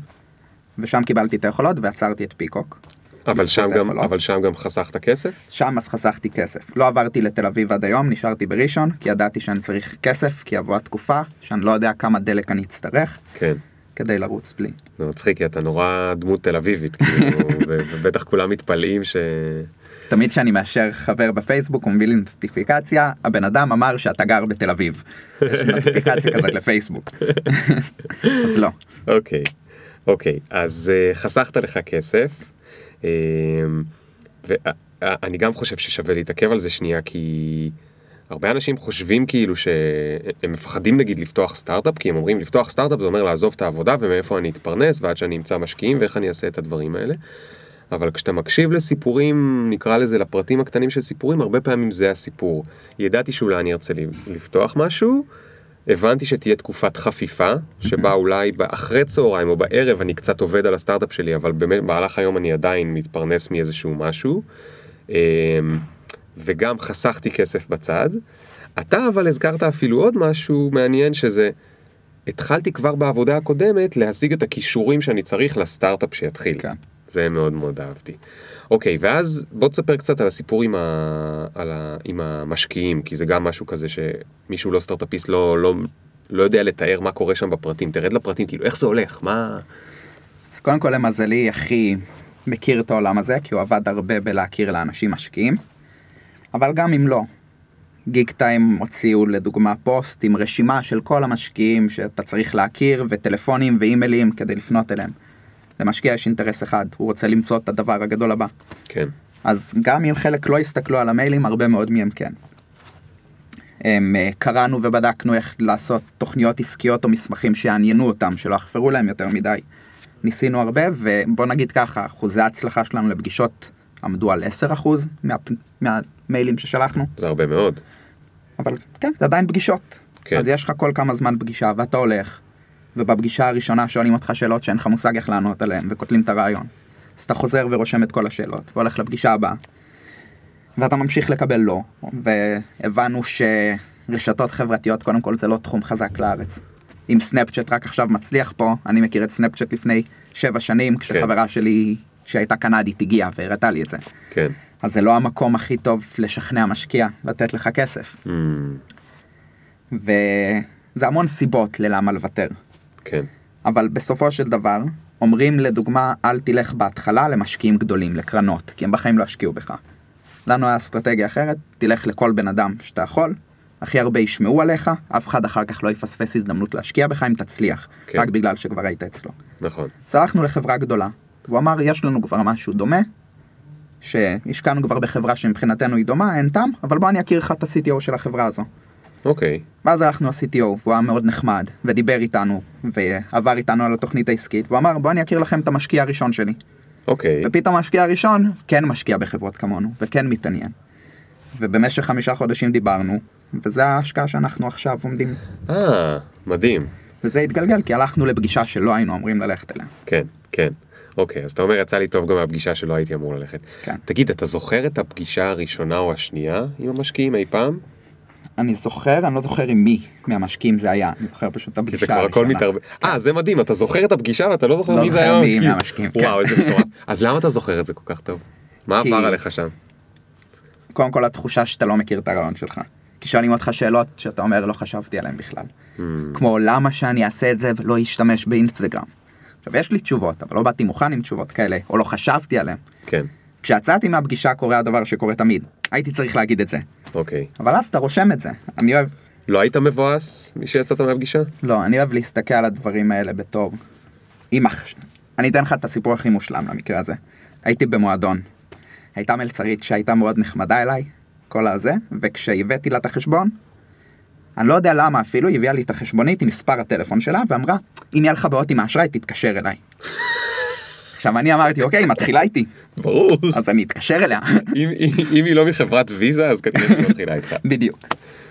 ושם קיבלתי את היכולות ועצרתי את פיקוק. אבל שם, גם, היכולות. אבל שם גם חסכת כסף? שם אז חסכתי כסף. לא עברתי לתל אביב עד היום, נשארתי בראשון, כי ידעתי שאני צריך כסף, כי יבוא התקופה, שאני לא יודע כמה דלק אני אצטרך כן. כדי לרוץ בלי. זה מצחיק, כי אתה נורא דמות תל אביבית, כאילו, (laughs) ובטח כולם מתפלאים ש... תמיד כשאני מאשר חבר בפייסבוק הוא מביא לי נוטיפיקציה, הבן אדם אמר שאתה גר בתל אביב. יש נוטיפיקציה כזאת לפייסבוק. (laughs) אז לא. אוקיי, אוקיי, אז uh, חסכת לך כסף, ואני גם חושב ששווה להתעכב על זה שנייה, כי הרבה אנשים חושבים כאילו שהם מפחדים נגיד לפתוח סטארט-אפ, כי הם אומרים לפתוח סטארט-אפ זה אומר לעזוב את העבודה ומאיפה אני אתפרנס ועד שאני אמצא משקיעים ואיך אני אעשה את הדברים האלה. אבל כשאתה מקשיב לסיפורים, נקרא לזה לפרטים הקטנים של סיפורים, הרבה פעמים זה הסיפור. ידעתי שאולי אני ארצה לפתוח משהו, הבנתי שתהיה תקופת חפיפה, שבה אולי אחרי צהריים או בערב אני קצת עובד על הסטארט-אפ שלי, אבל במהלך היום אני עדיין מתפרנס מאיזשהו משהו. אמ, וגם חסכתי כסף בצד. אתה אבל הזכרת אפילו עוד משהו מעניין שזה, התחלתי כבר בעבודה הקודמת להשיג את הכישורים שאני צריך לסטארט-אפ שיתחיל. כן. זה מאוד מאוד אהבתי. אוקיי, ואז בוא תספר קצת על הסיפור עם, ה... על ה... עם המשקיעים, כי זה גם משהו כזה שמישהו לא סטארט-אפיסט לא, לא, לא יודע לתאר מה קורה שם בפרטים. תרד לפרטים, כאילו, איך זה הולך? מה... אז קודם כל למזלי אחי מכיר את העולם הזה, כי הוא עבד הרבה בלהכיר לאנשים משקיעים. אבל גם אם לא, גיק טיים הוציאו לדוגמה פוסט עם רשימה של כל המשקיעים שאתה צריך להכיר וטלפונים ואימיילים כדי לפנות אליהם. למשקיע יש אינטרס אחד, הוא רוצה למצוא את הדבר הגדול הבא. כן, אז גם אם חלק לא הסתכלו על המיילים, הרבה מאוד מהם כן. הם, אה, קראנו ובדקנו איך לעשות תוכניות עסקיות או מסמכים שיעניינו אותם, שלא יחפרו להם יותר מדי. ניסינו הרבה, ובוא נגיד ככה, אחוזי ההצלחה שלנו לפגישות עמדו על 10% מה, מהמיילים ששלחנו, זה הרבה מאוד. אבל כן, זה עדיין פגישות. כן. אז יש לך כל כמה זמן פגישה, ואתה הולך, ובפגישה הראשונה שואלים אותך שאלות שאין לך מושג איך לענות עליהן, וכותלים את הרעיון. אז אתה חוזר ורושם את כל השאלות, והולך לפגישה הבאה. ואתה ממשיך לקבל לא, והבנו שרשתות חברתיות קודם כל זה לא תחום חזק לארץ. אם סנאפצ'אט רק עכשיו מצליח פה, אני מכיר את סנאפצ'אט לפני שבע שנים, כשחברה שלי שהייתה קנדית הגיעה והראתה לי את זה. כן. אז זה לא המקום הכי טוב לשכנע משקיע לתת לך כסף. Mm, וזה המון סיבות ללמה לוותר. כן. אבל בסופו של דבר, אומרים לדוגמה, אל תלך בהתחלה למשקיעים גדולים, לקרנות, כי הם בחיים לא ישקיעו בך. לנו היה אסטרטגיה אחרת, תלך לכל בן אדם שאתה יכול, הכי הרבה ישמעו עליך, אף אחד אחר כך לא יפספס הזדמנות להשקיע בך אם תצליח, כן. רק בגלל שכבר היית אצלו. נכון. הלכנו לחברה גדולה, והוא אמר, יש לנו כבר משהו דומה, שהשקענו כבר בחברה שמבחינתנו היא דומה, אין טעם, אבל בוא אני אכיר לך את ה-CTO של החברה הזו. אוקיי. ואז הלכנו ל-CTO, והוא היה מאוד נחמד, ודיבר איתנו, ועבר איתנו על התוכנית העסקית, והוא אמר, בוא אני אכיר לכם את המשקיע הראשון שלי. אוקיי. ופתאום המשקיע הראשון כן משקיע בחברות כמונו, וכן מתעניין. ובמשך חמישה חודשים דיברנו, וזה ההשקעה שאנחנו עכשיו עומדים. אה, מדהים. וזה התגלגל כי הלכנו לפגישה שלא היינו אמורים ללכת אליה. כן, כן. אוקיי, אז אתה אומר יצא לי טוב גם מהפגישה שלא הייתי אמור ללכת. כן. תגיד, אתה זוכר את הפגישה הראשונה או השנייה עם המשקיעים אי פעם? אני זוכר, אני לא זוכר עם מי מהמשקיעים זה היה, אני זוכר פשוט את הפגישה זה כבר הכל הראשונה. מתערבב. אה, זה מדהים, אתה זוכר את הפגישה ואתה לא זוכר לא מי זה זוכר היה. מהמשקיעים, כן. וואו, איזה מטורף. אז למה אתה זוכר את זה כל כך טוב? מה עבר עליך שם? קודם כל התחושה שאתה לא מכיר את הרעיון שלך. כי שואלים אותך שאלות שאתה אומר לא חשבתי עליהן בכלל. Hmm, כמו למה שאני אעשה את זה ולא אשתמש באינסטגרם. עכשיו יש לי תשובות, אבל לא באתי מוכן עם תשובות כאלה, או לא חשבתי עליהן. כן, כשיצאתי מהפגישה קורה הדבר שקורה תמיד. הייתי צריך להגיד את זה. אוקיי. אבל אז אתה רושם את זה. אני אוהב, לא היית מבואס כשיצאת מהפגישה? לא, אני אוהב להסתכל על הדברים האלה בתור... אם אח... אני אתן לך את הסיפור הכי מושלם למקרה הזה. הייתי במועדון. הייתה מלצרית שהייתה מאוד נחמדה אליי, כל הזה, וכשהבאתי לה את החשבון, אני לא יודע למה אפילו, היא הביאה לי את החשבונית עם מספר הטלפון שלה, ואמרה, אם יהיה לך בעיות עם האשראי, תתקשר אליי. עכשיו אני אמרתי, אוקיי, היא מתחילה איתי, ברור. אז אני אתקשר אליה. אם- אם אם היא לא מחברת ויזה אז כנראה שהיא מתחילה איתך. בדיוק.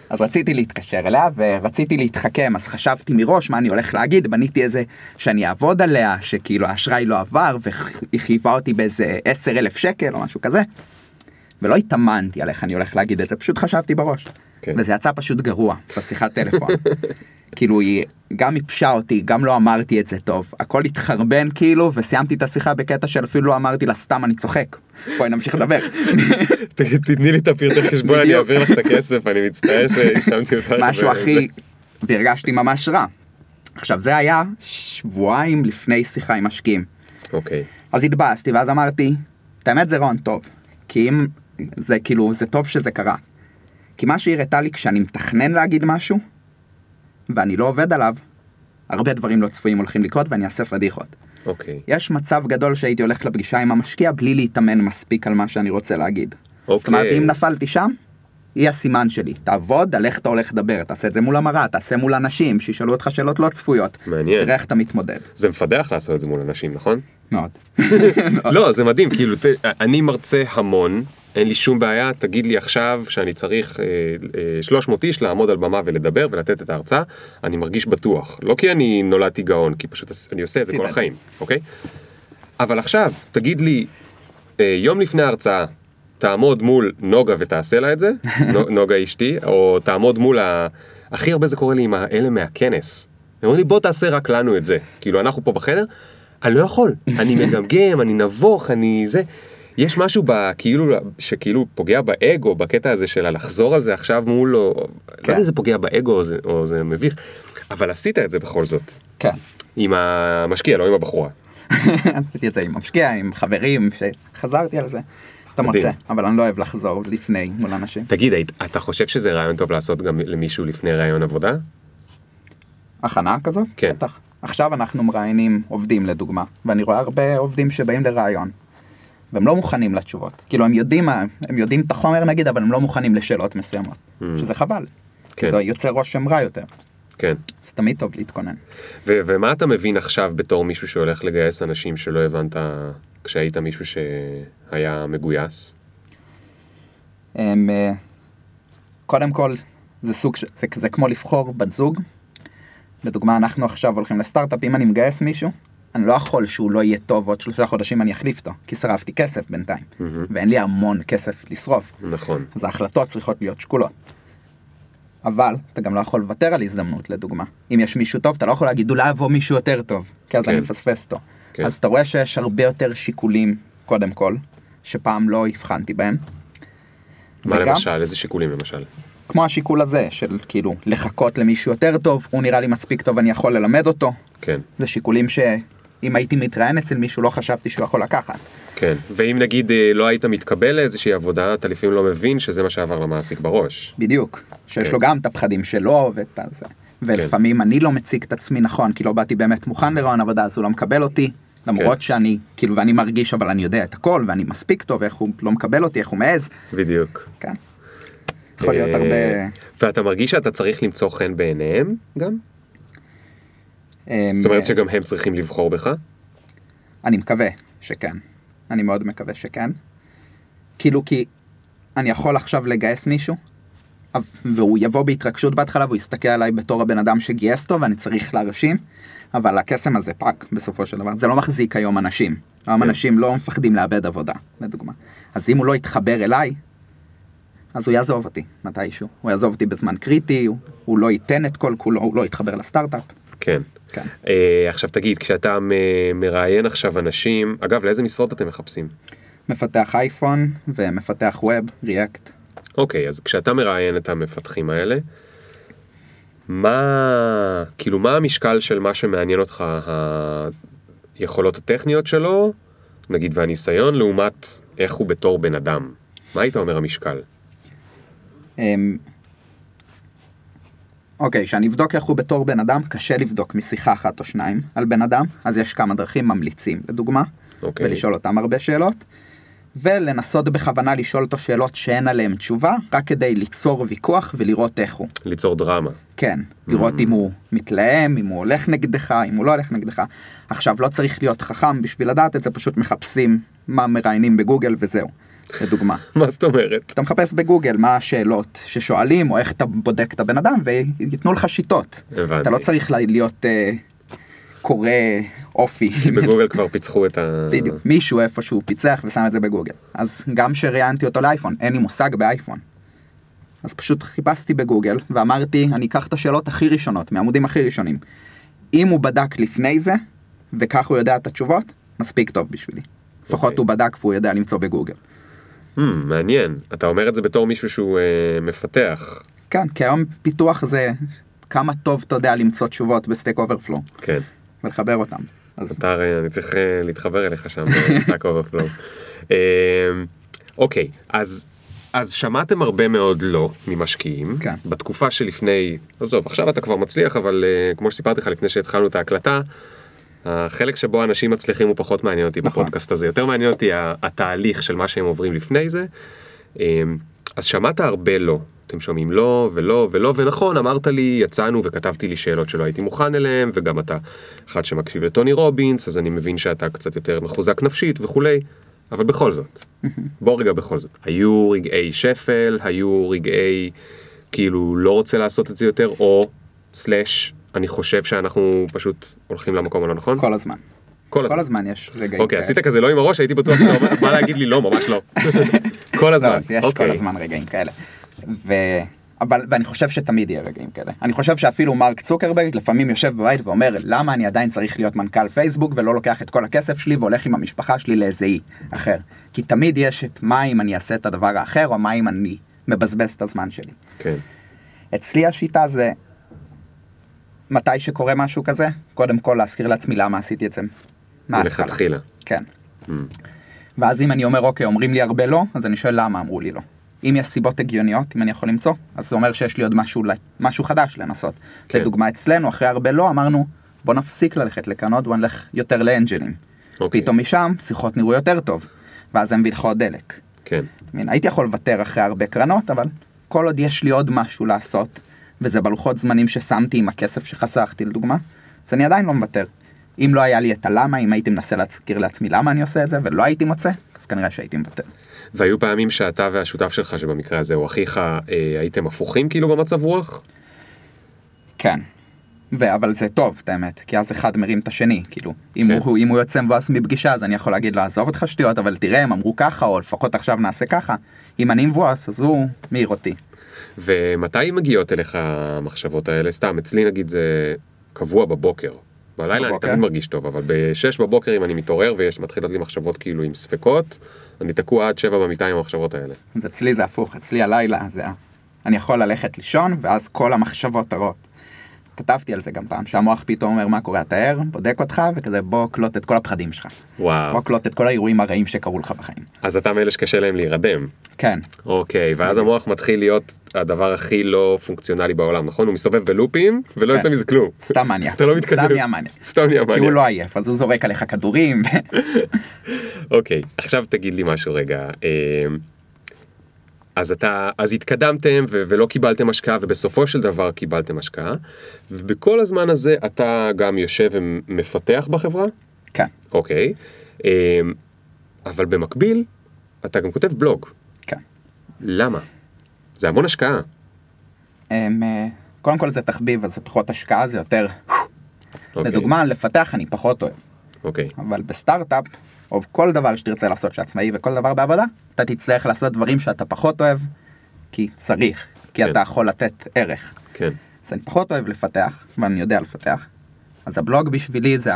אז רציתי להתקשר אליה ורציתי להתחכם אז חשבתי מראש מה אני הולך להגיד בניתי איזה שאני אעבוד עליה שכאילו האשראי לא עבר והיא חייבה אותי באיזה 10 אלף שקל או משהו כזה. ולא התאמנתי על איך אני הולך להגיד את זה פשוט חשבתי בראש. כן. וזה יצא פשוט גרוע בשיחת טלפון. (laughs) כאילו היא גם ייבשה אותי גם לא אמרתי את זה טוב הכל התחרבן כאילו וסיימתי את השיחה בקטע של אפילו לא אמרתי לה סתם אני צוחק. בואי נמשיך לדבר. (laughs) תתני לי את הפרטי חשבון אני. אעביר לך את הכסף אני מצטער שהאשמתי אותך. (laughs) משהו הכי... והרגשתי ממש רע. עכשיו זה היה שבועיים לפני שיחה עם משקיעים. אוקיי. אז התבאסתי ואז אמרתי, את האמת זה רעיון טוב. כי אם זה כאילו, זה טוב שזה קרה. כי מה שהיא הראתה לי כשאני מתכנן להגיד משהו, ואני לא עובד עליו, הרבה דברים לא צפויים הולכים לקרות ואני אעשה פדיחות. אוקיי. יש מצב גדול שהייתי הולך לפגישה עם המשקיע בלי להתאמן מספיק על מה שאני רוצה להגיד. זאת אומרת, אוקיי. אם נפלתי שם, היא הסימן שלי. תעבוד על איך אתה הולך לדבר, תעשה את זה מול המראה, תעשה מול אנשים, שישאלו אותך שאלות לא צפויות. מעניין. תראה איך אתה מתמודד. זה מפדח לעשות את זה מול אנשים נכון? מאוד. (laughs) לא זה מדהים כאילו ת- אני מרצה המון אין לי שום בעיה תגיד לי עכשיו שאני צריך אה, אה, 300 איש לעמוד על במה ולדבר ולתת את ההרצאה אני מרגיש בטוח לא כי אני נולדתי גאון כי פשוט אני עושה את זה כל. החיים אוקיי. אבל עכשיו תגיד לי אה, יום לפני ההרצאה תעמוד מול נוגה ותעשה לה את זה (laughs) נו- נוגה אשתי או תעמוד מול ה... הכי הרבה זה קורה לי עם האלה מהכנס. הם אומרים לי בוא תעשה רק לנו את זה כאילו אנחנו פה בחדר אני לא יכול אני (laughs) מגמגם אני נבוך אני זה. יש משהו בכאילו שכאילו פוגע באגו בקטע הזה של הלחזור על זה עכשיו מול או לא כן. יודע אם זה פוגע באגו או זה, או זה מביך אבל עשית את זה בכל זאת כן. עם המשקיע לא עם הבחורה. עשיתי את זה עם המשקיע, עם חברים, שחזרתי על זה. אתה. מוצא, אבל אני לא אוהב לחזור לפני מול אנשים. תגיד אתה חושב שזה רעיון טוב לעשות גם למישהו לפני רעיון עבודה? הכנה כזאת? כן. בטח. עכשיו אנחנו מראיינים עובדים לדוגמה, ואני רואה הרבה עובדים שבאים לראיון. והם לא מוכנים לתשובות. כאילו הם יודעים הם יודעים את החומר נגיד, אבל הם לא מוכנים לשאלות מסוימות. Mm. שזה חבל. כן. כי זה יוצר רושם רע יותר. כן. אז תמיד טוב להתכונן. ו- ומה אתה מבין עכשיו בתור מישהו שהולך לגייס אנשים שלא הבנת כשהיית מישהו שהיה מגויס? הם, אה, קודם כל, זה סוג, זה, זה כמו לבחור בת זוג. לדוגמה, אנחנו עכשיו הולכים לסטארט-אפ, אם אני מגייס מישהו, אני לא יכול שהוא לא יהיה טוב עוד שלושה חודשים אני אחליף אותו, כי שרפתי כסף בינתיים, מהמם. ואין לי המון כסף לשרוף, נכון. אז ההחלטות צריכות להיות שקולות. אבל אתה גם לא יכול לוותר על הזדמנות לדוגמה. אם יש מישהו טוב, אתה לא יכול להגיד אולי יבוא מישהו יותר טוב, כי אז כן. אני מפספס אותו. כן. אז אתה רואה שיש הרבה יותר שיקולים, קודם כל, שפעם לא הבחנתי בהם. מה וגם- למשל? איזה שיקולים למשל? כמו השיקול הזה של כאילו לחכות למישהו יותר טוב, הוא נראה לי מספיק טוב, אני יכול ללמד אותו. כן. זה שיקולים שאם הייתי מתראיין אצל מישהו לא חשבתי שהוא יכול לקחת. כן. ואם נגיד אה, לא היית מתקבל לאיזושהי עבודה, אתה לפעמים לא מבין שזה מה שעבר למעסיק בראש. בדיוק. שיש כן. לו גם את הפחדים שלו ואת הזה. ולפעמים אני לא מציג את עצמי נכון, כי לא באתי באמת מוכן לרעיון עבודה, אז הוא לא מקבל אותי. למרות כן. שאני, כאילו, ואני מרגיש, אבל אני יודע את הכל, ואני מספיק טוב, איך הוא לא מקבל אותי, איך הוא מעז, בדיוק. כן. יכול להיות אה, הרבה... ואתה מרגיש שאתה צריך למצוא חן בעיניהם גם? אמ, זאת אומרת שגם הם צריכים לבחור בך? אני מקווה שכן. אני מאוד מקווה שכן. כאילו כי אני יכול עכשיו לגייס מישהו, והוא יבוא בהתרגשות בהתחלה והוא יסתכל עליי בתור הבן אדם שגייס אותו ואני צריך להרשים, אבל הקסם הזה פג בסופו של דבר. זה לא מחזיק היום אנשים. היום כן. אנשים לא מפחדים לאבד עבודה, לדוגמה. אז אם הוא לא יתחבר אליי, אז הוא יעזוב אותי מתישהו. הוא יעזוב אותי בזמן קריטי, הוא, הוא לא ייתן את כל כולו, הוא לא יתחבר לסטארט-אפ. כן. כן. אה, עכשיו תגיד, כשאתה מראיין עכשיו אנשים, אגב, לאיזה משרות אתם מחפשים? מפתח אייפון ומפתח web, React. okay, אז כשאתה מראיין את המפתחים האלה, מה, כאילו, מה המשקל של מה שמעניין אותך, היכולות הטכניות שלו, נגיד, והניסיון, לעומת איך הוא בתור בן אדם? מה היית אומר המשקל? אמ, אוקיי, כשאני אבדוק איך הוא בתור בן אדם, קשה לבדוק משיחה אחת או שניים על בן אדם, אז יש כמה דרכים ממליצים, לדוגמה, אוקיי. ולשאול אותם הרבה שאלות, ולנסות בכוונה לשאול אותו שאלות שאין עליהן תשובה, רק כדי ליצור ויכוח ולראות איך הוא. ליצור דרמה. כן, לראות אם הוא מתלהם, אם הוא הולך נגדך, אם הוא לא הולך נגדך. עכשיו, לא צריך להיות חכם בשביל לדעת את זה, פשוט מחפשים מה מראיינים בגוגל וזהו, לדוגמה. (laughs) מה זאת אומרת? אתה מחפש בגוגל מה השאלות ששואלים, או איך אתה בודק את הבן אדם, וייתנו לך שיטות. הבנתי. אתה לא צריך לה- להיות אה, קורא אופי. (laughs) בגוגל כבר פיצחו את ה... בדיוק, מישהו איפשהו פיצח ושם את זה בגוגל. אז גם כשראיינתי אותו לאייפון, אין לי מושג באייפון. אז פשוט חיפשתי בגוגל ואמרתי, אני אקח את השאלות הכי ראשונות, מהעמודים הכי ראשונים. אם הוא בדק לפני זה, וכך הוא יודע את התשובות, מספיק טוב בשבילי. לפחות אוקיי. הוא בדק והוא יודע למצוא בגוגל. Hmm, מעניין. אתה אומר את זה בתור מישהו שהוא אה, מפתח. כן, כי היום פיתוח זה כמה טוב אתה יודע למצוא תשובות ב Stack Overflow כן. ולחבר אותם. אז אתה הרי, אני צריך אה, להתחבר אליך שם, ב Stack Overflow. אה, (laughs) אוקיי, אז, אז שמעתם הרבה מאוד לא ממשקיעים. כן. בתקופה שלפני, עזוב, עכשיו אתה כבר מצליח, אבל אה, כמו שסיפרתי לך לפני שהתחלנו את ההקלטה, החלק שבו אנשים מצליחים הוא פחות מעניין אותי נכון. בפודקאסט הזה, יותר מעניין אותי התהליך של מה שהם עוברים לפני זה. אה, אז שמעת הרבה לא. אתם שומעים לא ולא ולא ונכון אמרת לי יצאנו וכתבתי לי שאלות שלא הייתי מוכן אליהם וגם אתה אחד שמקשיב לטוני רובינס אז אני מבין שאתה קצת יותר מחוזק נפשית וכולי אבל בכל זאת (laughs) בוא רגע בכל זאת היו רגעי שפל היו רגעי כאילו לא רוצה לעשות את זה יותר או סלאש אני חושב שאנחנו פשוט הולכים למקום הלא נכון כל הזמן. כל הזמן כל הזמן יש רגעים אוקיי כאלה. עשית כזה לא עם הראש הייתי בטוח שאתה בא להגיד לי לא ממש לא (laughs) כל הזמן לא, יש כל אוקיי. הזמן רגעים כאלה. ו... אבל, ואני חושב שתמיד יהיה רגעים כאלה. אני חושב שאפילו מרק צוקרברג לפעמים יושב בבית ואומר למה אני עדיין צריך להיות מנכ"ל פייסבוק ולא לוקח את כל הכסף שלי והולך עם המשפחה שלי לאיזה אי אחר. כי תמיד יש את מה אם אני אעשה את הדבר האחר או מה אם אני מבזבז את הזמן שלי. כן. אצלי השיטה זה מתי שקורה משהו כזה, קודם כל להזכיר לעצמי למה עשיתי את זה. מלכתחילה. כן. Mm. ואז אם אני אומר אוקיי אומרים לי הרבה לא אז אני שואל למה אמרו לי לא. אם יש סיבות הגיוניות אם אני יכול למצוא אז זה אומר שיש לי עוד משהו משהו חדש לנסות. כן. לדוגמה אצלנו אחרי הרבה לא אמרנו בוא נפסיק ללכת לקרנות בוא נלך יותר לאנג'לים. אוקיי. פתאום משם שיחות נראו יותר טוב ואז לך עוד דלק. כן. מין, הייתי יכול לוותר אחרי הרבה קרנות אבל כל עוד יש לי עוד משהו לעשות וזה בלוחות זמנים ששמתי עם הכסף שחסכתי לדוגמה אז אני עדיין לא מוותר. אם לא היה לי את הלמה אם הייתי מנסה להזכיר לעצמי למה אני עושה את זה ולא הייתי מוצא אז כנראה שהייתי מוותר. והיו פעמים שאתה והשותף שלך, שבמקרה הזה הוא אחיך, אה, הייתם הפוכים כאילו במצב רוח? כן. ו- אבל זה טוב את האמת כי אז אחד מרים את השני כאילו אם, כן. הוא, אם הוא יוצא מבואס מפגישה אז אני יכול להגיד לו עזוב אותך שטויות אבל תראה הם אמרו ככה או לפחות עכשיו נעשה ככה אם אני מבואס אז הוא מעיר אותי. ומתי מגיעות אליך המחשבות האלה? סתם, אצלי נגיד זה קבוע בבוקר. בלילה אני בבוקר? תמיד מרגיש טוב, אבל ב-6 בבוקר אם אני מתעורר ויש מתחילות לי מחשבות כאילו עם ספקות, אני תקוע עד 7 במיטה עם המחשבות האלה. אז אצלי זה הפוך, אצלי הלילה זה... אני יכול ללכת לישון, ואז כל המחשבות הרעות. כתבתי על זה גם פעם, שהמוח פתאום אומר מה קורה, אתה ער, בודק אותך, וכזה בוא קלוט את כל הפחדים שלך. וואו. בוא קלוט את כל האירועים הרעים שקרו לך בחיים. אז אתה מאלה שקשה להם להירדם. כן, אוקיי, ואז המוח מתחיל להיות הדבר הכי לא פונקציונלי בעולם, נכון? הוא מסתובב בלופים ולא כן. יוצא מזה כלום. סתם מניאק. אתה לא מתקדם. סתם נהיה מניאק. סתם נהיה כי הוא. לא עייף, אז הוא זורק עליך כדורים. (laughs) אוקיי, עכשיו תגיד לי משהו רגע. אמ, אז אתה, אז התקדמתם ו- ולא קיבלתם השקעה ובסופו של דבר קיבלתם השקעה ובכל הזמן הזה אתה גם יושב ומפתח בחברה? כן, אוקיי. אמ, אבל במקביל אתה גם כותב בלוג. כן. למה? זה המון השקעה. הם, אה, קודם כל זה תחביב, אז זה פחות השקעה, זה יותר... אוקיי. לדוגמה, לפתח אני פחות אוהב. אוקיי. אבל בסטארט-אפ, או כל דבר שתרצה לעשות שעצמאי וכל דבר בעבודה, אתה תצטרך לעשות דברים שאתה פחות אוהב, כי צריך, כי כן. אתה יכול לתת ערך. כן, אז אני פחות אוהב לפתח, אבל אני יודע לפתח. אז הבלוג בשבילי זה.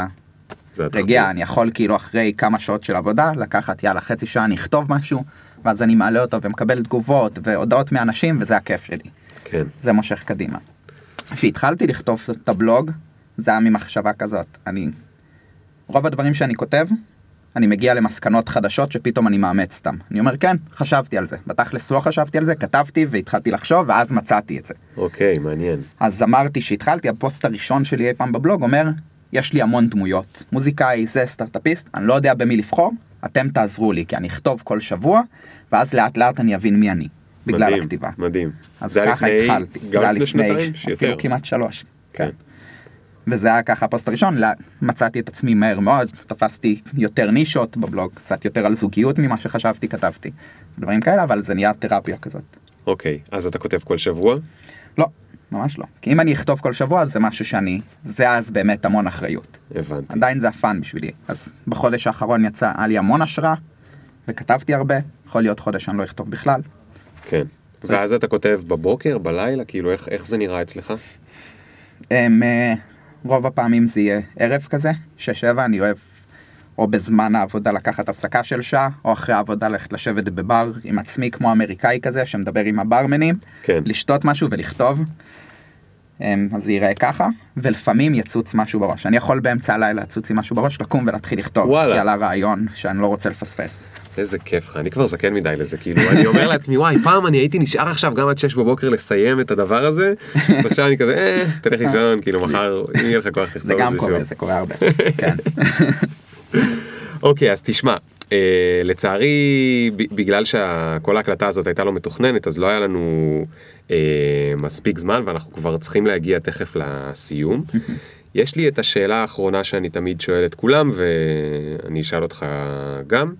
הרגיעה, אני יכול כאילו אחרי כמה שעות של עבודה, לקחת יאללה חצי שעה אני אכתוב משהו, ואז אני מעלה אותו ומקבל תגובות והודעות מאנשים, וזה הכיף שלי. כן, זה מושך קדימה. כשהתחלתי לכתוב את הבלוג, זה היה ממחשבה כזאת. אני... רוב הדברים שאני כותב, אני מגיע למסקנות חדשות שפתאום אני מאמץ אותם. אני אומר, כן, חשבתי על זה. בתכלס לא חשבתי על זה, כתבתי והתחלתי לחשוב, ואז מצאתי את זה. אוקיי, מעניין. אז אמרתי שהתחלתי, הפוסט הראשון שלי אי פעם בבלוג אומר, יש לי המון דמויות. מוזיקאי זה סטארט-אפיסט, אני לא יודע במי לבחור, אתם תעזרו לי, כי אני אכתוב כל שבוע, ואז לאט לאט אני אבין מי אני, בגלל מדהים, הכתיבה. מדהים. אז זה היה ככה לפני- התחלתי. גם לפני שנתיים? אפילו. כמעט שלוש. כן. וזה היה ככה הפוסט הראשון, מצאתי את עצמי מהר מאוד, תפסתי יותר נישות בבלוג, קצת יותר על זוגיות ממה שחשבתי כתבתי, דברים כאלה, אבל זה נהיה תרפיה כזאת. אוקיי, אז אתה כותב כל שבוע? לא, ממש לא. כי אם אני אכתוב כל שבוע, אז זה משהו שאני, זה אז באמת המון אחריות. הבנתי. עדיין זה הפאן בשבילי. אז בחודש האחרון יצא, היה לי המון השראה, וכתבתי הרבה, יכול להיות חודש שאני לא אכתוב בכלל. כן. צריך- ואז אתה כותב בבוקר, בלילה, כאילו איך, איך זה נראה אצלך? הם, אה, רוב הפעמים זה יהיה ערב כזה, שש-שבע, אני אוהב או בזמן העבודה לקחת הפסקה של שעה, או אחרי העבודה ללכת לשבת בבר עם עצמי כמו אמריקאי כזה, שמדבר עם הברמנים, כן. לשתות משהו ולכתוב. אמ, אז זה ייראה ככה, ולפעמים יצוץ משהו בראש. אני יכול באמצע הלילה לצוץ עם משהו בראש, לקום ולהתחיל לכתוב. וואלה. כי עלה רעיון שאני לא רוצה לפספס. איזה כיף לך, אני כבר זקן מדי לזה, כאילו, (laughs) אני אומר לעצמי, וואי, פעם אני הייתי נשאר עכשיו גם עד 6 בבוקר לסיים את הדבר הזה, (laughs) ועכשיו אני כזה, אה, תלך לישון, כאילו, (laughs) מחר, אם יהיה לך כוח לכתוב זה את גם זה קורה, שוב. זה קורה הרבה. כן. אוקיי, אז תשמע, אה, לצערי, בגלל שכל ההקלטה הזאת הייתה לא מתוכננת, אז לא היה לנו אה, מספיק זמן, ואנחנו כבר צריכים להגיע תכף לסיום. יש לי את השאלה האחרונה שאני תמיד שואל את כולם, ואני אשאל אותך גם.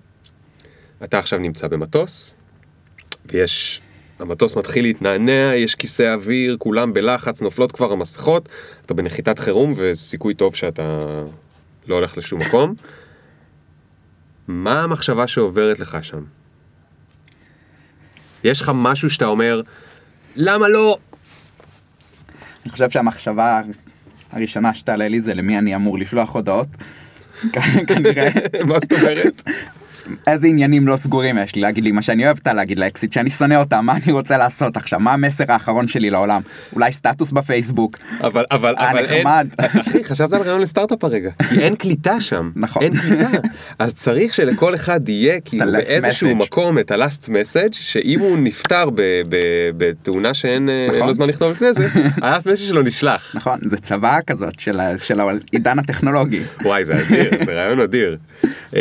אתה עכשיו נמצא במטוס, ויש... המטוס מתחיל להתנענע, יש כיסא אוויר, כולם בלחץ, נופלות כבר המסכות, אתה בנחיתת חירום וסיכוי טוב שאתה לא הולך לשום מקום. מה המחשבה שעוברת לך שם? יש לך משהו שאתה אומר, למה לא? אני חושב שהמחשבה הראשונה שתעלה לי זה למי אני אמור לשלוח הודעות. (laughs) כנראה מה זאת אומרת? איזה עניינים לא סגורים יש לי להגיד לי מה שאני אוהב אותה להגיד לאקסיט שאני שונא אותה מה אני רוצה לעשות עכשיו מה המסר האחרון שלי לעולם אולי סטטוס בפייסבוק אבל, אבל, אה, אבל אין. אחי, חשבת על רעיון לסטארט-אפ הרגע, כי אין קליטה שם, (laughs) נכון. אין קליטה, אז צריך שלכל אחד יהיה כאילו באיזשהו. מקום את ה-last message, שאם הוא נפטר בתאונה שאין אה, נכון. לו זמן לכתוב לפני זה, (laughs) ה-last message שלו נשלח. נכון זה צבא כזאת של העידן הטכנולוגי וואי, זה אדיר, זה רעיון אדיר. אה,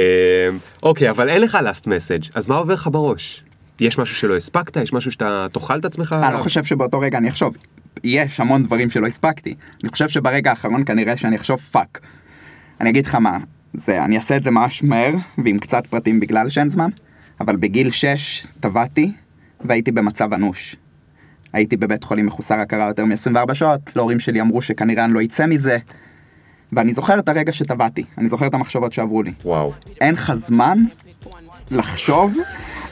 אוקיי, אבל אין לך last message, אז מה עובר לך בראש? יש משהו שלא הספקת? יש משהו שאתה תאכל את עצמך? אני לא חושב שבאותו רגע אני אחשוב יש המון דברים שלא הספקתי אני חושב שברגע האחרון כנראה שאני אחשוב fuck. אני אגיד לך מה זה אני אעשה את זה ממש מהר ועם קצת פרטים בגלל שאין זמן אבל בגיל 6 טבעתי והייתי במצב אנוש. הייתי בבית חולים מחוסר הכרה יותר מ-24 שעות להורים שלי אמרו שכנראה אני לא אצא מזה. ואני זוכר את הרגע שטבעתי אני זוכר את המחשבות שעברו לי וואו, אין לך זמן לחשוב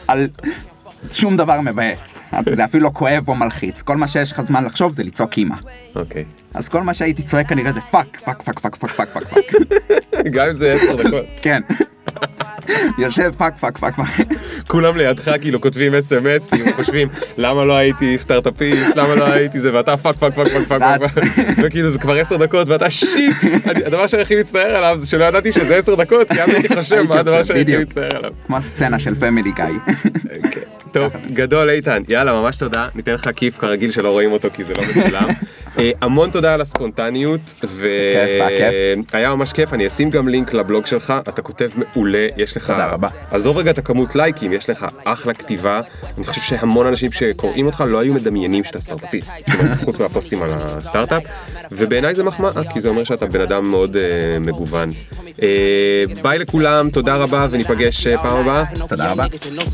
על שום דבר מבאס. זה אפילו לא כואב או מלחיץ. כל מה שיש לך זמן לחשוב זה לצעוק אימא. אוקיי. אז כל מה שהייתי צועק כנראה זה fuck, fuck, fuck, fuck, fuck, fuck, fuck, fuck. (laughs) גם אם זה עשר דקות. כן. (laughs) יושב fuck, fuck, fuck, fuck. כולם לידך כאילו כותבים אס.אם.אס, כאילו חושבים למה לא הייתי סטארט-אפיסט, למה לא הייתי זה, ואתה fuck fuck fuck fuck fuck, That's- וכאילו זה כבר עשר דקות ואתה shit, הדבר שאני הכי מצטער עליו זה שלא ידעתי שזה עשר דקות, כי אז הייתי חושב מה הדבר שאני הכי. מצטער עליו. כמו הסצנה של Family Guy. טוב, גדול איתן, יאללה ממש תודה, ניתן לך כיף כרגיל שלא רואים אותו כי זה לא מצולם. אה, המון תודה על הספונטניות. והיה ממש כיף, אני אשים גם לינק לבלוג שלך, אתה כותב מעולה, יש לך, תודה רבה. עזוב רגע את הכמות לייקים, יש לך אחלה כתיבה, אני חושב שהמון אנשים שקוראים אותך לא היו מדמיינים שאתה סטארט-אפיסט, חוץ מהפוסטים על הסטארט-אפ, ובעיניי זה מחמאה, כי זה אומר שאתה בן אדם מאוד אה, מגוון. אה, ביי לכולם, תודה רבה, וניפגש פעם הבאה. תודה רבה.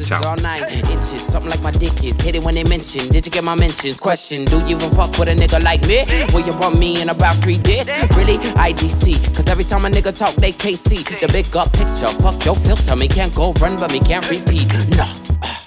Ciao. Inches, something like my dick is. Hit it when they mention. Did you get my mentions? Question. Do you even fuck with a nigga like me? Will you bump me in about three days? Really? IDC. Cause every time a nigga talk, they can't see the big up picture. Fuck your filter. Me can't go run, but me can't repeat. No.